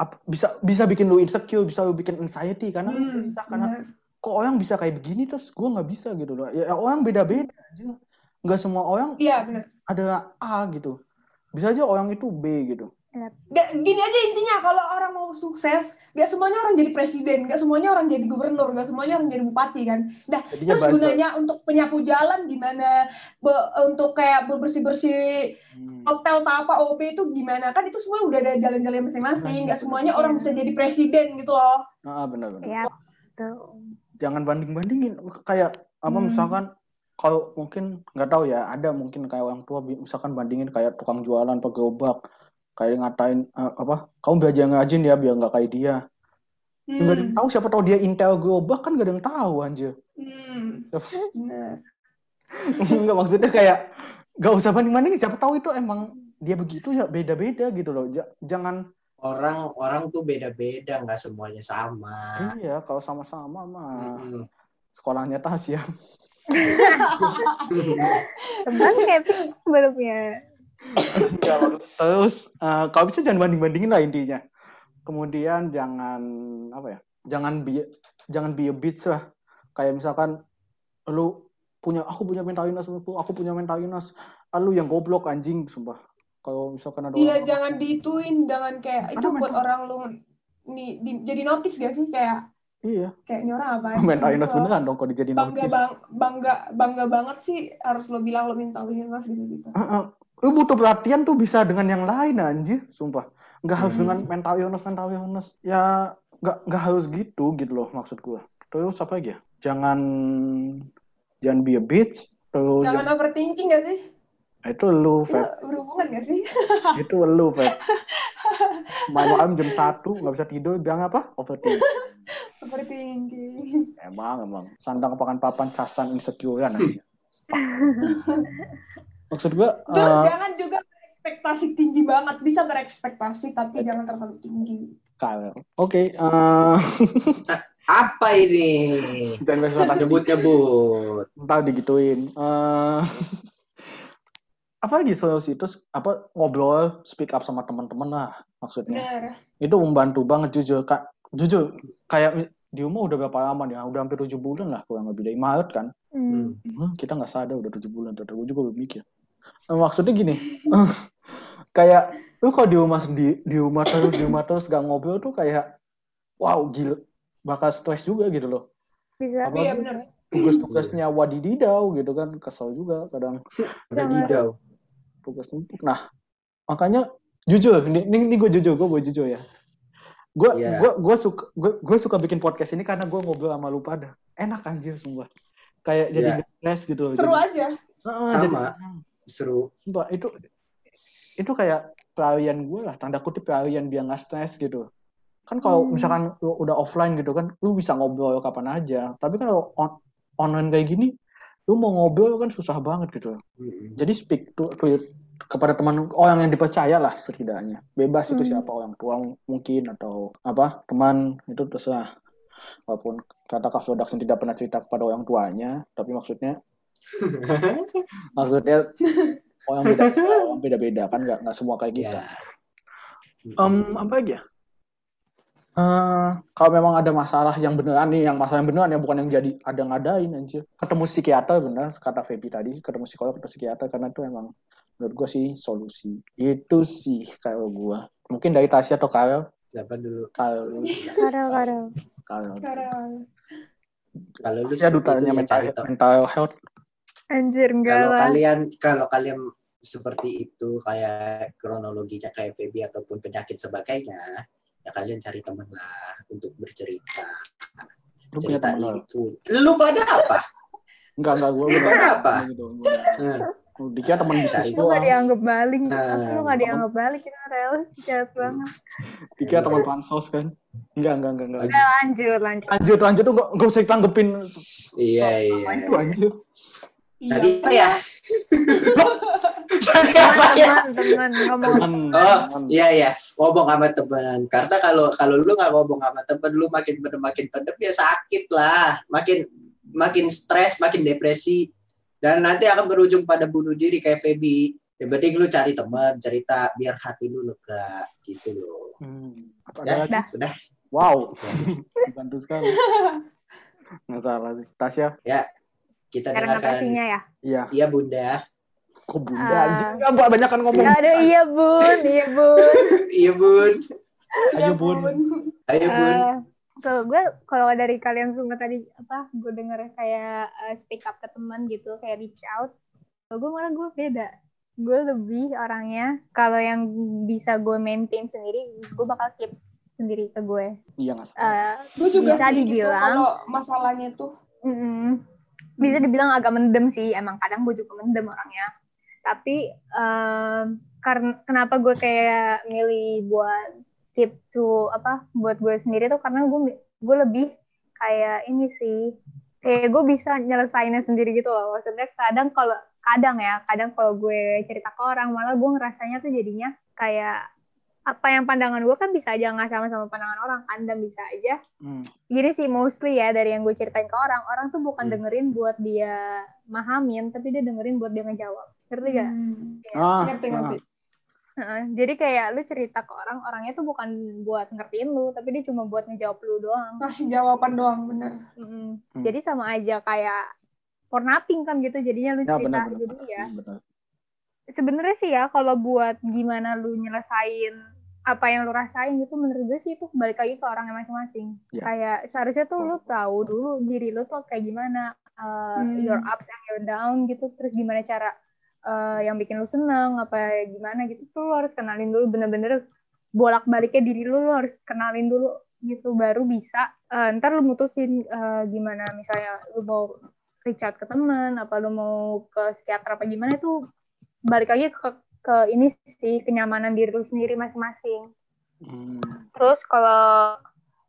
A: Ap- bisa bisa bikin lu insecure, bisa lu bikin anxiety karena
D: Hmm,
A: bisa karena
D: benar.
A: kok orang bisa kayak begini terus gue nggak bisa gitu loh. Ya orang beda-beda aja. Nggak semua orang
D: Iya,
A: ada A gitu. Bisa aja orang itu B gitu.
D: Gak, gini aja intinya kalau orang mau sukses, gak semuanya orang jadi presiden, gak semuanya orang jadi gubernur, gak semuanya orang jadi bupati kan. Nah,
A: Jadinya
D: terus
A: buzzer.
D: gunanya untuk penyapu jalan gimana, Be- untuk kayak bersih bersih
A: Hmm.
D: hotel apa OP itu gimana kan itu semua udah ada jalan-jalan masing-masing,
A: Nah,
D: gak semuanya orang bisa jadi presiden gitu loh.
A: Ah, benar benar.
B: Ya.
A: Jangan banding-bandingin kayak apa
D: Hmm.
A: misalkan kalau mungkin nggak tahu ya ada mungkin kayak orang tua misalkan bandingin kayak tukang jualan pegerobak kayak ngatain eh, apa kamu belajar ngajin ya biar nggak kayak dia nggak ada yang
D: Hmm.
A: tahu siapa tahu dia intel gerobak kan gak ada yang tahu anjir
D: Hmm.
A: Nggak maksudnya kayak gak usah banding bandingin siapa tahu itu emang dia begitu ya beda beda gitu loh Ja- jangan
C: Orang orang tuh beda-beda, nggak semuanya sama.
A: iya kalau sama-sama mah
C: Mm-mm.
A: sekolahnya Tasya
B: Teman Kevin sebelumnya.
A: Ya, terus eh, kalau bisa jangan banding bandingin lah intinya. Kemudian jangan apa ya jangan be jangan be a bitch lah. Kayak misalkan lu punya aku punya mental illness aku punya mental illness. Ah, lu yang goblok anjing sumpah. Kalau misalkan ada
D: Iya,
A: orang-
D: jangan diituin, jangan kayak itu buat
A: mental-
D: orang lu nih di- jadi notice gak sih? Kayak
A: iya.
D: kayak ini orang apa?
A: Mental illness beneran dong kalau dijadiin
D: bangga
A: notice.
D: bang, bangga bangga banget sih harus lo bilang lo mental illness gitu gitu.
A: Lu butuh perhatian tuh bisa dengan yang lain anjir sumpah. Nggak harus
C: Hmm.
A: dengan mental illness mental illness. Ya nggak nggak harus gitu gitu loh maksud gua. Terus apa lagi ya? Jangan jangan be a bitch terus
D: jangan
A: jangan,
D: overthinking gak sih?
A: Itu lu Feb.
D: berhubungan gak sih?
A: Itu lu Feb. Malam jam satu nggak bisa tidur bilang apa? Overthinking.
D: Overthinking.
A: Emang emang. Sandang pakan papan casan insecurean maksud gua
D: terus
A: eh,
D: jangan juga berekspektasi tinggi banget. Bisa berekspektasi tapi jangan terlalu tinggi.
A: Kalau oke eh,
C: Apa ini?
A: jangan berekspektasi
C: Nyebut-nyebut.
A: ntar digituin. Eh apa lagi solusi terus apa ngobrol speak up sama teman-teman lah maksudnya.
D: Bener
A: itu membantu banget jujur. Kak jujur kayak di rumah udah berapa lama nih? Udah hampir tujuh bulan lah kurang lebih. Dari Maret kan?
B: Hmm.
A: Hah, kita nggak sadar udah tujuh bulan ternyata gue juga Eh, maksudnya gini kayak lu kalau di rumah sendiri di rumah terus di rumah terus gak ngobrol tuh kayak wow gila bakal stres juga gitu loh
B: Bisa.
A: Apa?
D: iya bener
A: tugas-tugasnya wadididau gitu kan kesel juga kadang
C: Udah
B: Jangan.
C: didau.
A: tugas numpuk. Nah, makanya jujur, ini, ini, gue jujur, gue gue jujur ya. Gue
C: Iya.
A: gue gue suka gue, gue suka bikin podcast ini karena gue ngobrol sama lu pada. Enak anjir semua. Kayak jadi
C: Iya.
A: nggak stres gitu loh.
D: seru
A: Jadi,
D: aja
A: Heeh,
C: Sama.
A: jadi-
C: Seru.
A: sumpah, itu itu kayak pelarian gue lah, tanda kutip pelarian biar nggak stres gitu. Kan kalau
B: Hmm.
A: misalkan lu udah offline gitu kan, lu bisa ngobrol kapan aja. Tapi kan kalau on- online kayak gini, lu mau ngobrol kan susah banget gitu.
C: Mm-mm.
A: Jadi speak to, to kepada teman orang yang dipercaya lah setidaknya. Bebas itu
B: Hmm.
A: siapa orang tua mungkin atau apa teman itu terserah. Walaupun kata Kak Production tidak pernah cerita kepada orang tuanya, tapi maksudnya maksudnya orang beda orang beda-beda kan nggak nggak semua kayak gitu.
C: Ya.
A: Em, apa lagi ya? Eh, kalau memang ada masalah yang beneran nih, yang masalah yang beneran ya bukan yang jadi ada ngadain anjir. Ketemu psikiater bener kata Feby tadi, ketemu psikolog atau psikiater karena itu emang menurut gue sih solusi. Itu sih kalau gue. Mungkin dari Tasya atau Karel,
C: Siapa dulu?
A: Karel.
B: Karel, Karel.
A: Karel.
C: Kalau lu itu ya
A: mental, mental health.
B: Anjir, enggak
C: Kalau
B: lah.
C: kalian kalau kalian seperti itu kayak kronologinya kayak Feby ataupun penyakit sebagainya, ya kalian cari teman lah untuk bercerita.
A: Lu
C: Cerita itu. Lu pada apa?
A: Enggak, enggak. Gue
C: Lu pada apa?
A: Gitu. Gua-
C: Hmm.
A: Dikira teman bisnis
C: Cari.
B: Lu gak dianggap balik.
C: Nah,
B: Lu gak dianggap balik, kita Rel. Jahat banget.
A: Dikira teman pansos kan. Enggak, enggak, enggak. enggak.
B: Udah lanjut, lanjut.
A: Lanjut, lanjut tuh nggak nggak usah ditanggepin
C: Iya iya.
A: itu anjir.
D: Iya.
C: Tadi apa ya? Tadi apa ya?
B: teman-teman ngomong
C: Oh, iya iya, ngomong sama teman. Karena kalau kalau lu nggak ngomong sama teman, lu makin pendem makin pendem ya sakit lah, makin makin stres, makin depresi, dan nanti akan berujung pada bunuh diri kayak Feby. Yang penting lu cari teman, cerita biar hati lu lega gitu loh.
A: Hmm.
C: Ya, sudah.
A: Wow, bantu sekali. Nggak salah sih. Tasya,
C: Kita
B: karena
C: dengarkan.
B: pastinya ya
A: iya.
C: Iya bunda,
A: Kok bunda
B: Ah.
A: anjing? Nggak, Mbak, banyak kan ngomong.
B: ada iya bun iya bun
C: iya bun,
A: Ayo, Bun.
C: ayo bun.
B: Eh, kalau gue kalau dari kalian semua tadi apa gue denger kayak eh, speak up ke teman gitu kayak reach out kalau gue malah gue beda gue lebih orangnya kalau yang bisa gue maintain sendiri gue bakal keep sendiri ke gue
A: Iya nggak salah.
B: Eh,
D: Gue juga
B: Bisa
D: sih gitu
B: dibilang.
D: kalau masalahnya tuh
B: mm-mm. Bisa dibilang agak mendem sih emang kadang gue juga mendem orangnya. Tapi em, karena kenapa gue kayak milih buat keep to apa buat gue sendiri tuh karena gue gue lebih kayak ini sih kayak gue bisa nyelesainnya sendiri gitu loh. Maksudnya kadang kalau kadang ya kadang kalau gue cerita ke orang malah gue ngerasanya tuh jadinya kayak apa yang pandangan gue kan bisa aja nggak sama-sama pandangan orang kan dan bisa aja
A: Hmm.
B: gini sih mostly ya dari yang gue ceritain ke orang orang tuh bukan
C: Hmm.
B: dengerin buat dia mahamin tapi dia dengerin buat dia ngejawab ngerti gak?
D: Hmm.
A: Ah,
D: Ngerti,
A: ah.
D: ngerti.
B: Heeh, jadi kayak lu cerita ke orang orangnya tuh bukan buat ngertiin lu tapi dia cuma buat ngejawab lu doang
D: Ngasih jawaban doang, bener.
B: Mm-mm.
A: Hmm.
B: jadi sama aja kayak for nothing kan gitu jadinya lu
A: Ya
B: cerita
A: benar benar.
B: jadi
A: benar
B: ya sebenarnya sih ya kalau buat gimana lu nyelesain apa yang lu rasain gitu menurut gue sih itu balik lagi ke orangnya masing-masing
A: Ya.
B: kayak seharusnya tuh lu tahu dulu diri lu tuh kayak gimana uh,
D: Hmm.
B: your ups and your down gitu terus gimana cara uh, yang bikin lu seneng apa gimana gitu tuh lu harus kenalin dulu bener-bener bolak-baliknya diri lu lu harus kenalin dulu gitu baru bisa uh, ntar lu mutusin uh, gimana misalnya lu mau reach out ke teman apa lu mau ke psikiater apa gimana itu balik lagi ke ke ini sih kenyamanan diri lu sendiri masing-masing
A: Hmm.
B: terus kalau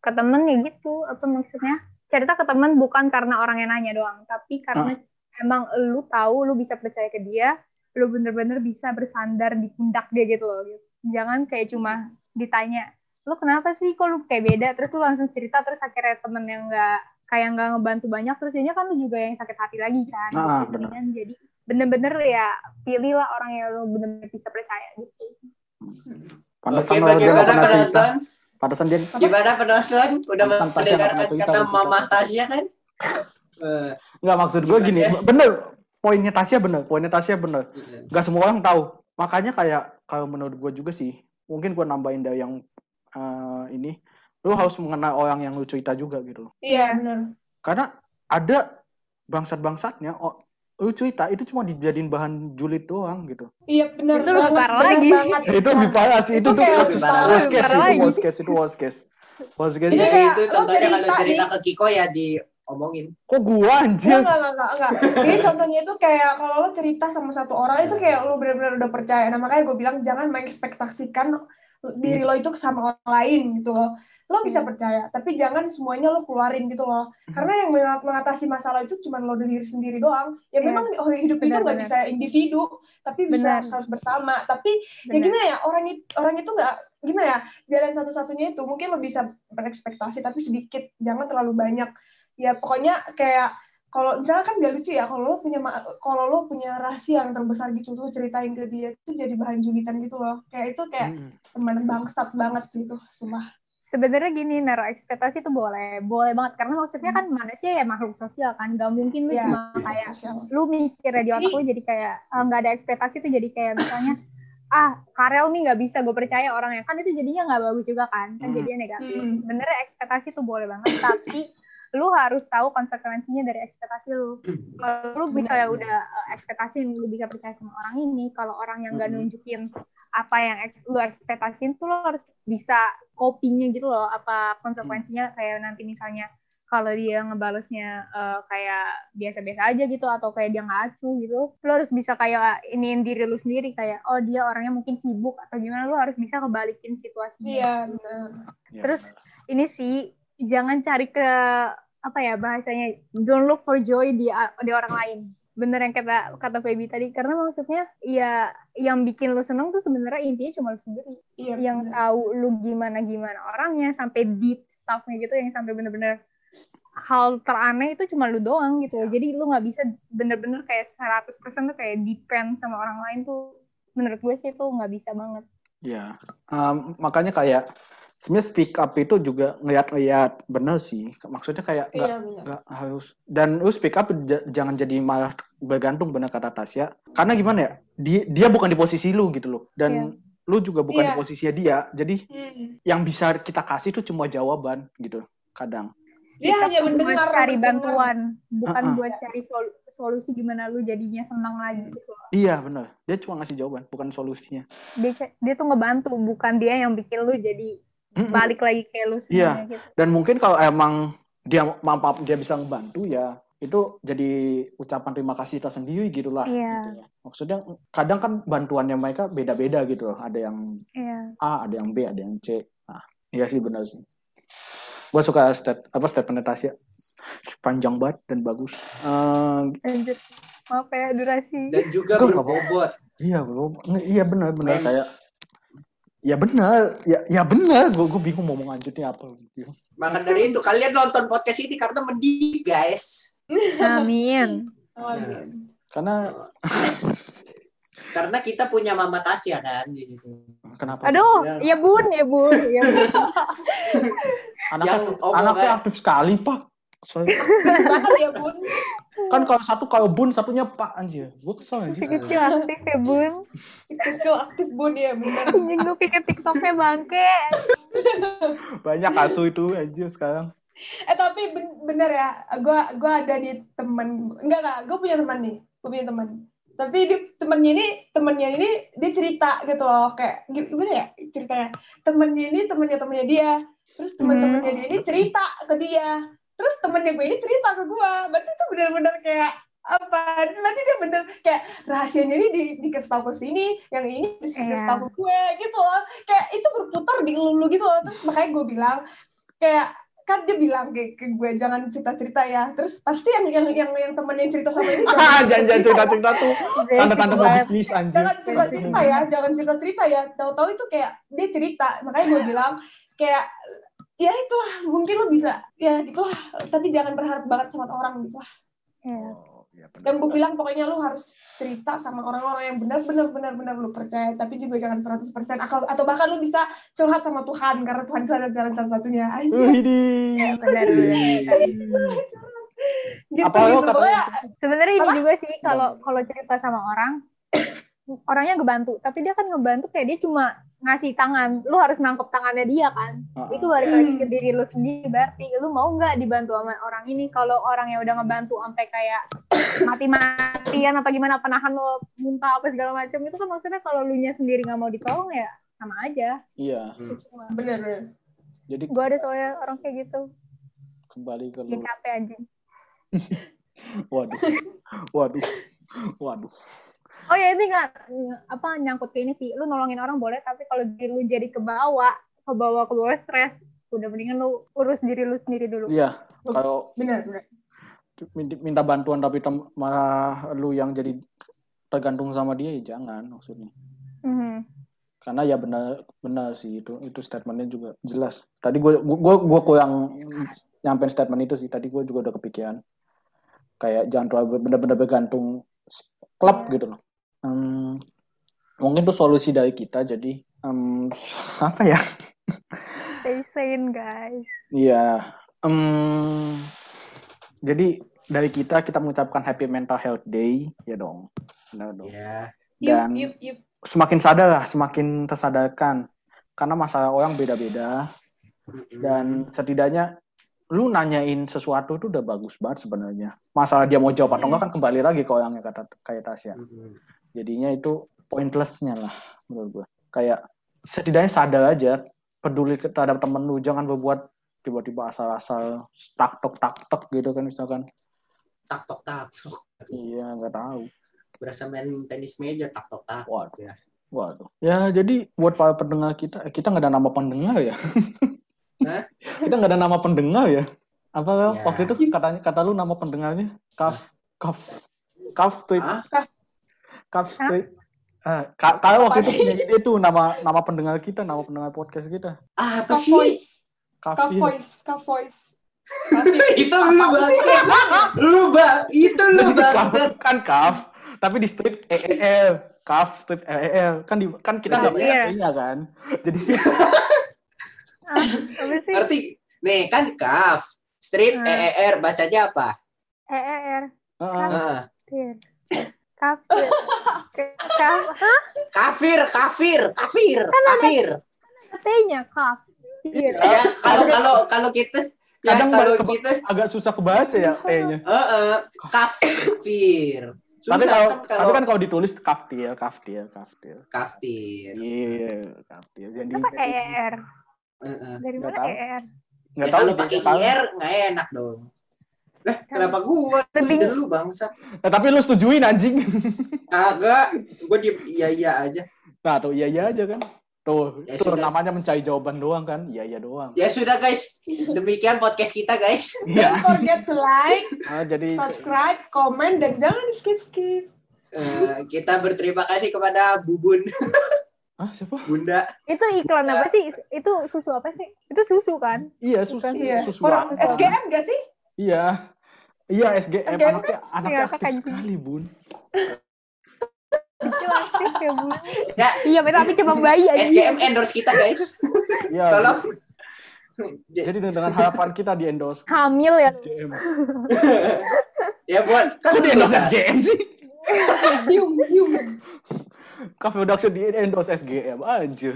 B: ke temen ya gitu apa maksudnya cerita ke temen bukan karena orang yang nanya doang tapi karena emang lu tahu lu bisa percaya ke dia lu bener-bener bisa bersandar di pundak dia gitu loh gitu. jangan kayak cuma ditanya lu kenapa sih kok lu kayak beda terus lu langsung cerita terus akhirnya temen yang nggak kayak nggak ngebantu banyak terus jadinya kan lu juga yang sakit hati lagi kan
A: Ah,
B: gitu. jadi bener-bener ya pilihlah orang yang lu bener-bener bisa percaya gitu
A: Pantesan
C: Oke,
A: kalau dia nggak
C: bagaimana
A: pernah cerita.
C: penonton?
A: Pantesan dia
C: Gimana penonton? Udah mendengarkan kata
A: gitu.
C: Mama Tasya kan? Eh,
A: nggak maksud gue gini. Bener. Poinnya Tasya bener. Poinnya Tasya bener.
C: gitu.
A: Gak semua orang tahu. Makanya kayak kalau menurut gue juga sih. Mungkin gue nambahin dari yang eh, ini. Lu harus mengenal orang yang lu cerita juga gitu loh.
D: Iya, bener.
A: Karena ada bangsat-bangsatnya. Oh, lu cerita itu cuma dijadiin bahan julid doang gitu.
D: Iya, bener
B: Itu lebih
D: banget.
B: parah lagi.
D: banget.
A: itu lebih parah sih. Itu,
D: Itu
A: tuh kasus worst case itu worst case itu worst case. Worst case.
D: Ini
C: Ya
D: kayak
C: itu contohnya kalau
D: cerita nih.
C: ke Kiko ya diomongin.
A: Kok gua anjir?
D: Enggak, enggak, enggak, enggak. Jadi contohnya itu kayak kalau lo cerita sama satu orang itu kayak lo benar-benar udah percaya. Nah makanya gue bilang jangan mengekspektasikan diri lo itu sama orang lain gitu loh. Lo bisa percaya, tapi jangan semuanya lo keluarin gitu loh. Karena yang mengat- mengatasi masalah itu cuma lo diri sendiri doang. Ya
B: Iya.
D: memang oh, hidup itu
B: Benar,
D: nggak
B: benar.
D: bisa individu, tapi bisa
B: Benar.
D: harus, harus bersama. Tapi ya
B: Benar.
D: gimana ya orang itu orang itu nggak gimana ya jalan satu-satunya itu mungkin lo bisa berekspektasi tapi sedikit jangan terlalu banyak ya pokoknya kayak kalau misalnya kan gak lucu ya kalau lo punya kalau lo punya rahasia yang terbesar gitu tuh ceritain ke dia itu jadi bahan julitan gitu loh kayak itu kayak
A: Mm.
D: teman bangsat banget gitu sumpah
B: sebenarnya gini naruh ekspektasi itu boleh boleh banget karena maksudnya kan manusia ya makhluk sosial kan gak mungkin lu
D: Iya.
B: cuma kayak
D: Sosial.
B: lu mikirnya di otak lu jadi kayak ah, nggak ada ekspektasi tuh jadi kayak misalnya ah Karel nih nggak bisa gue percaya orangnya kan itu jadinya nggak bagus juga kan kan
A: Hmm.
B: jadinya negatif
D: Hmm.
B: sebenarnya ekspektasi tuh boleh banget tapi lu harus tahu konsekuensinya dari ekspektasi lu kalau lu misalnya udah eh, ekspektasi lu bisa percaya sama orang ini kalau orang yang nggak
A: Hmm.
B: nunjukin apa yang lu ekspektasiin tuh lo harus bisa copingnya gitu loh. Apa konsekuensinya kayak nanti misalnya kalau dia ngebalesnya eh, kayak biasa-biasa aja gitu atau kayak dia nggak acuh gitu lo harus bisa kayak iniin diri lu sendiri kayak oh dia orangnya mungkin sibuk atau gimana lo harus bisa kebalikin situasinya.
D: Iya benar
A: Ya,
B: Terus
A: benar.
B: ini sih jangan cari ke apa ya bahasanya don't look for joy di di orang lain. Bener yang kata kata Feby tadi karena maksudnya ya yang bikin lu seneng tuh sebenarnya intinya cuma lu sendiri.
D: Iya.
B: yang
D: bener.
B: tahu lu gimana gimana orangnya sampai deep stuffnya gitu yang sampai bener-bener hal teraneh itu cuma lu doang gitu. Jadi lu nggak bisa bener-bener kayak 100% tuh kayak depend sama orang lain tuh. Menurut gue sih itu nggak bisa banget.
A: Ya, Em, makanya kayak sebenarnya speak up itu juga ngeliat-ngeliat bener sih. Maksudnya kayak nggak
D: Iya benar.
A: nggak harus dan lu speak up j- jangan jadi malah bergantung bener kata Tasya. Karena gimana ya? Dia dia bukan di posisi lu gitu loh. Dan lu juga bukan di
D: Iya.
A: posisinya dia. Jadi
D: Hmm.
A: yang bisa kita kasih tuh cuma jawaban gitu kadang.
D: Dia
B: Kita
D: hanya
B: buat
D: mendengar
B: cari bantuan bukan
A: Uh-uh.
B: buat cari sol- solusi gimana lu jadinya senang lagi gitu
A: Iya bener. Dia cuma ngasih jawaban, bukan solusinya.
B: dia dia tuh ngebantu bukan dia yang bikin lu jadi
A: Mm-mm.
B: balik lagi kayak lu sebenarnya gitu
A: Dan mungkin kalau emang dia mampu dia bisa ngebantu ya itu jadi ucapan terima kasih tersendiri gitu lah.
B: Iya.
A: gitu ya. Maksudnya kadang kan bantuannya mereka beda-beda gitu loh. Ada yang
B: Iya.
A: A, ada yang B, ada yang C. Nah, iya sih benar sih. Gue suka stat, apa statement Tasya. Panjang banget dan bagus. Eh,
B: Lanjut. Maaf ya durasi.
C: Dan juga berbobot.
A: iya. Nge- iya benar, benar kayak Ya benar, ya ya benar. Gue gue bingung mau lanjutnya apa gitu.
C: Maka dari itu kalian nonton podcast ini karena mendidik guys.
B: Amin.
D: Oh,
C: Nah.
A: Karena
C: Karena kita punya Mama Tasya kan di situ.
A: kenapa?
B: Aduh,
C: Ya.
B: ya bun, ya bun, ya bun.
A: anaknya,
C: omongan-
A: anaknya aktif sekali pak. So,
D: banget ya bun.
A: Kan kalau satu kalau bun satunya pak anjir. Gue kesel anjir.
B: Si kecil aktif ya bun.
D: Kecil aktif bun ya benar.
B: Anjing lu pikir TikToknya bangke.
A: Banyak asu itu anjir sekarang.
D: Eh tapi ben- bener ya, gua gua ada di temen enggak enggak, gue punya teman nih, gue punya teman. Tapi di temennya ini temennya ini dia cerita gitu loh, kayak gi- gimana ya ceritanya? Temennya ini temennya temennya dia, terus temen-temennya dia ini cerita ke dia, terus temennya gue ini cerita ke gue. Berarti itu bener-bener kayak apa? Berarti dia bener kayak rahasianya ini di, dikasih tahu ke sini, yang ini dikasih
B: Iya.
D: tahu ke gue gitu loh. Kayak itu berputar di lu gitu loh. Terus makanya gue bilang kayak kan dia bilang ke, ke gue jangan cerita cerita ya terus pasti yang yang yang yang temen yang cerita sama ini
A: Ah, jangan jangan cerita cerita tuh. Tanda-tanda mau
B: Banget.
A: bisnis anjir.
D: jangan cerita cerita ya jangan cerita cerita ya tahu-tahu itu kayak dia cerita makanya gue bilang kayak ya itulah mungkin lo bisa ya itulah tapi jangan berharap banget sama orang gitu lah
B: Iya.
A: Oh, benar.
D: dan gue bilang pokoknya lo harus cerita sama orang-orang yang benar-benar benar-benar lo percaya tapi juga jangan 100% akal atau bahkan lo bisa curhat sama Tuhan karena Tuhan itu adalah jalan satu-satunya
A: di.
B: Ya, benar, benar.
D: gitu,
A: Apa lo
D: gitu.
B: Sebenarnya ini
D: Apa?
B: juga sih kalau kalau cerita sama orang orangnya ngebantu, tapi dia kan ngebantu kayak dia cuma ngasih tangan, lu harus nangkep tangannya dia kan.
A: Ah,
B: Itu balik lagi ke diri lu sendiri berarti lu mau nggak dibantu sama orang ini kalau orang yang udah ngebantu sampai kayak mati-matian apa gimana penahan lo muntah apa segala macam itu kan maksudnya kalau lu nya sendiri nggak mau ditolong ya sama aja.
A: Iya.
B: Cuma,
D: bener bener
A: Jadi
B: Gue ada soalnya orang kayak gitu,
A: kembali ke lu.
B: capek anjing.
A: Waduh. Waduh. Waduh.
B: Oh ya ini nggak apa nyangkut ke ini sih. Lu nolongin orang boleh, tapi kalau diri lu jadi kebawa, kebawa ke bawah stres, udah mendingan lu urus diri lu sendiri dulu.
A: Iya, kalau
D: bener bener
A: minta- bantuan tapi tem- malah lu yang jadi tergantung sama dia ya jangan maksudnya.
B: Mhm.
A: Karena ya benar benar sih itu itu statementnya juga jelas. Tadi gue gua gua kurang nyampein statement itu sih. Tadi gue juga udah kepikiran. Kayak jangan terlalu benar-benar bergantung klub gitu loh. Hmm, mungkin itu solusi dari kita jadi em, apa ya?
B: Stay sane guys.
A: Iya. em, jadi dari kita kita mengucapkan Happy Mental Health Day ya dong. Benar dong.
C: Ya.
A: Dan
D: yup yup yup
A: semakin sadar lah, semakin tersadarkan. Karena masalah orang beda-beda dan setidaknya lu nanyain sesuatu itu udah bagus banget sebenarnya. Masalah dia mau jawab atau enggak kan kembali lagi ke orangnya kata kayak Tasya. Jadinya itu pointlessnya lah menurut gue. Kayak setidaknya sadar aja, peduli terhadap temen lu, jangan berbuat tiba-tiba asal-asal tak tok tak tok gitu kan misalkan.
C: tak tok tak tok.
A: Iya nggak tahu.
C: Berasa main tenis meja tak tok tak.
A: Waduh.
C: Ya.
A: Waduh. Ya jadi buat para pendengar kita, eh, kita nggak ada nama pendengar ya.
C: Hah?
A: kita nggak ada nama pendengar ya. Apa?
C: Ya.
A: waktu itu katanya kata lu nama pendengarnya Kaf Kaf Cuff Street.
C: Hah?
A: Cuff Street. Ah, ka- kalau waktu itu punya ide tuh nama nama pendengar kita, nama pendengar podcast kita.
C: Ah, apa sih?
D: cup voice.
C: itu lu bang. Lu bang, itu lu
A: Jadi
C: bang.
A: cuff kan cuff, tapi di strip EEL. Cuff strip EEL. Kan di kan kita
C: Iya.
A: punya nya kan. Jadi
B: Ah, sih?
C: Ngerti? Nih kan kaf. Strip
B: Hmm.
C: EER bacanya apa?
B: EER.
A: Heeh.
B: Kafir. Kafir. Kaf. Hah?
C: Kafir, kafir, kafir, kafir.
B: T-nya kafir.
C: Ya, kalau kalau kalau kita ya
A: Kadang
C: kalau
A: baru-
C: kita
A: agak susah kebaca ya E-nya.
C: Heeh, kafir. Susah
A: Tapi kalau
C: kan
A: tapi kan kalau ditulis kaftil, kaftil, kaftil.
C: kafir.
A: Iya, kaftil. Jadi
B: Itu pakai ER.
C: Heeh.
B: Dari mana
A: tahu.
B: ER?
A: nggak
C: Ya,
A: tahu
C: kalau pakai. IR nggak enak dong. Eh, kenapa gua? Lu
B: Lebih-
C: ide lu bangsat.
A: Eh, tapi lu setujuin anjing.
C: Kagak, gua diem iya iya aja.
A: Nah, tuh iya iya aja kan. Tuh,
C: Ya
A: itu
C: sudah.
A: namanya mencari jawaban doang kan. Iya iya doang.
C: Ya sudah guys, demikian podcast kita guys.
A: Iya.
D: Don't forget to like,
A: Ah, jadi
D: subscribe, komen, dan jangan di skip-skip.
C: Eh, kita berterima kasih kepada Bubun
A: ah siapa?
C: Bunda.
B: Itu iklan apa sih? Itu susu apa sih? Itu susu kan?
A: Iya, susu
D: Iya.
A: susu
D: Orang? SGM gak sih?
A: Iya. Iya, SGM
D: SGM
A: anaknya anaknya
B: Iya,
A: aktif
B: kakak
A: sekali, Bun.
B: Kecil aktif ya.
C: Ya,
B: Iya, tapi coba bayi aja.
C: SGM endorse kita guys.
A: Iya.
C: Tolong.
A: Jadi dengan harapan kita di endorse
B: Hamil ya.
A: SGM.
C: ya buat
A: Kok di endorse SGM sih?
D: Dium, dium.
A: Cafe Production di endorse SGM anjir.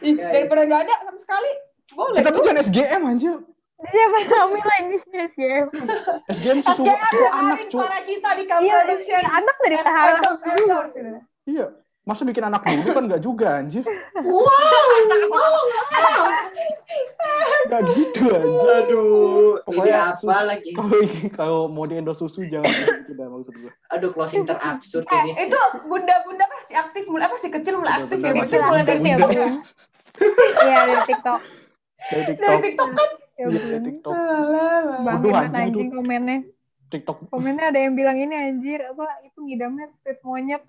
D: Ih,
C: Ya, ya.
D: daripada gak ada sama sekali, boleh
A: Kita
D: tuh.
A: bukan SGM anjir.
B: Siapa yang hamil lagi SGM?
A: SGM susu
D: SGM
A: susu anak,
D: hari
A: cuy.
D: para kita di
B: Iya,
D: Production.
B: iya, anak dari
D: gitu.
A: Iya. Masa bikin anak dulu kan enggak juga anjir. Enggak gitu anjir.
C: Aduh, ini
A: Pokoknya
C: apa lagi?
A: Kalau kalau mau di endorse susu jangan gitu dah maksud gue.
C: Aduh, closing terabsurd
D: Eh,
C: ini.
D: itu bunda-bunda si aktif mulai apa si kecil mulai aktif ya.
A: masih
D: mulai dari. TikTok.
B: Iya, dari TikTok.
A: Dari. TikTok
D: kan.
B: Ya,
A: Iya, TikTok.
B: Bang,
A: Bodoh, anjing
B: anjing
A: itu.
B: komennya.
A: TikTok.
B: Komennya ada yang bilang ini anjir apa itu ngidamnya tweet monyet.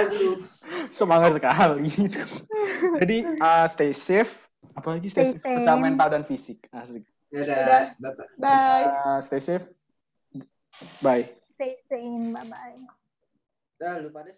C: Aduh.
A: Semangat sekali gitu. Jadi uh, stay safe. Apalagi stay,
B: Stay
A: safe secara mental dan fisik. Asik.
C: Dadah, Bapak.
D: Bye.
A: Uh, stay safe. Bye.
B: Stay sane, bye bye.
C: Dah, lu pada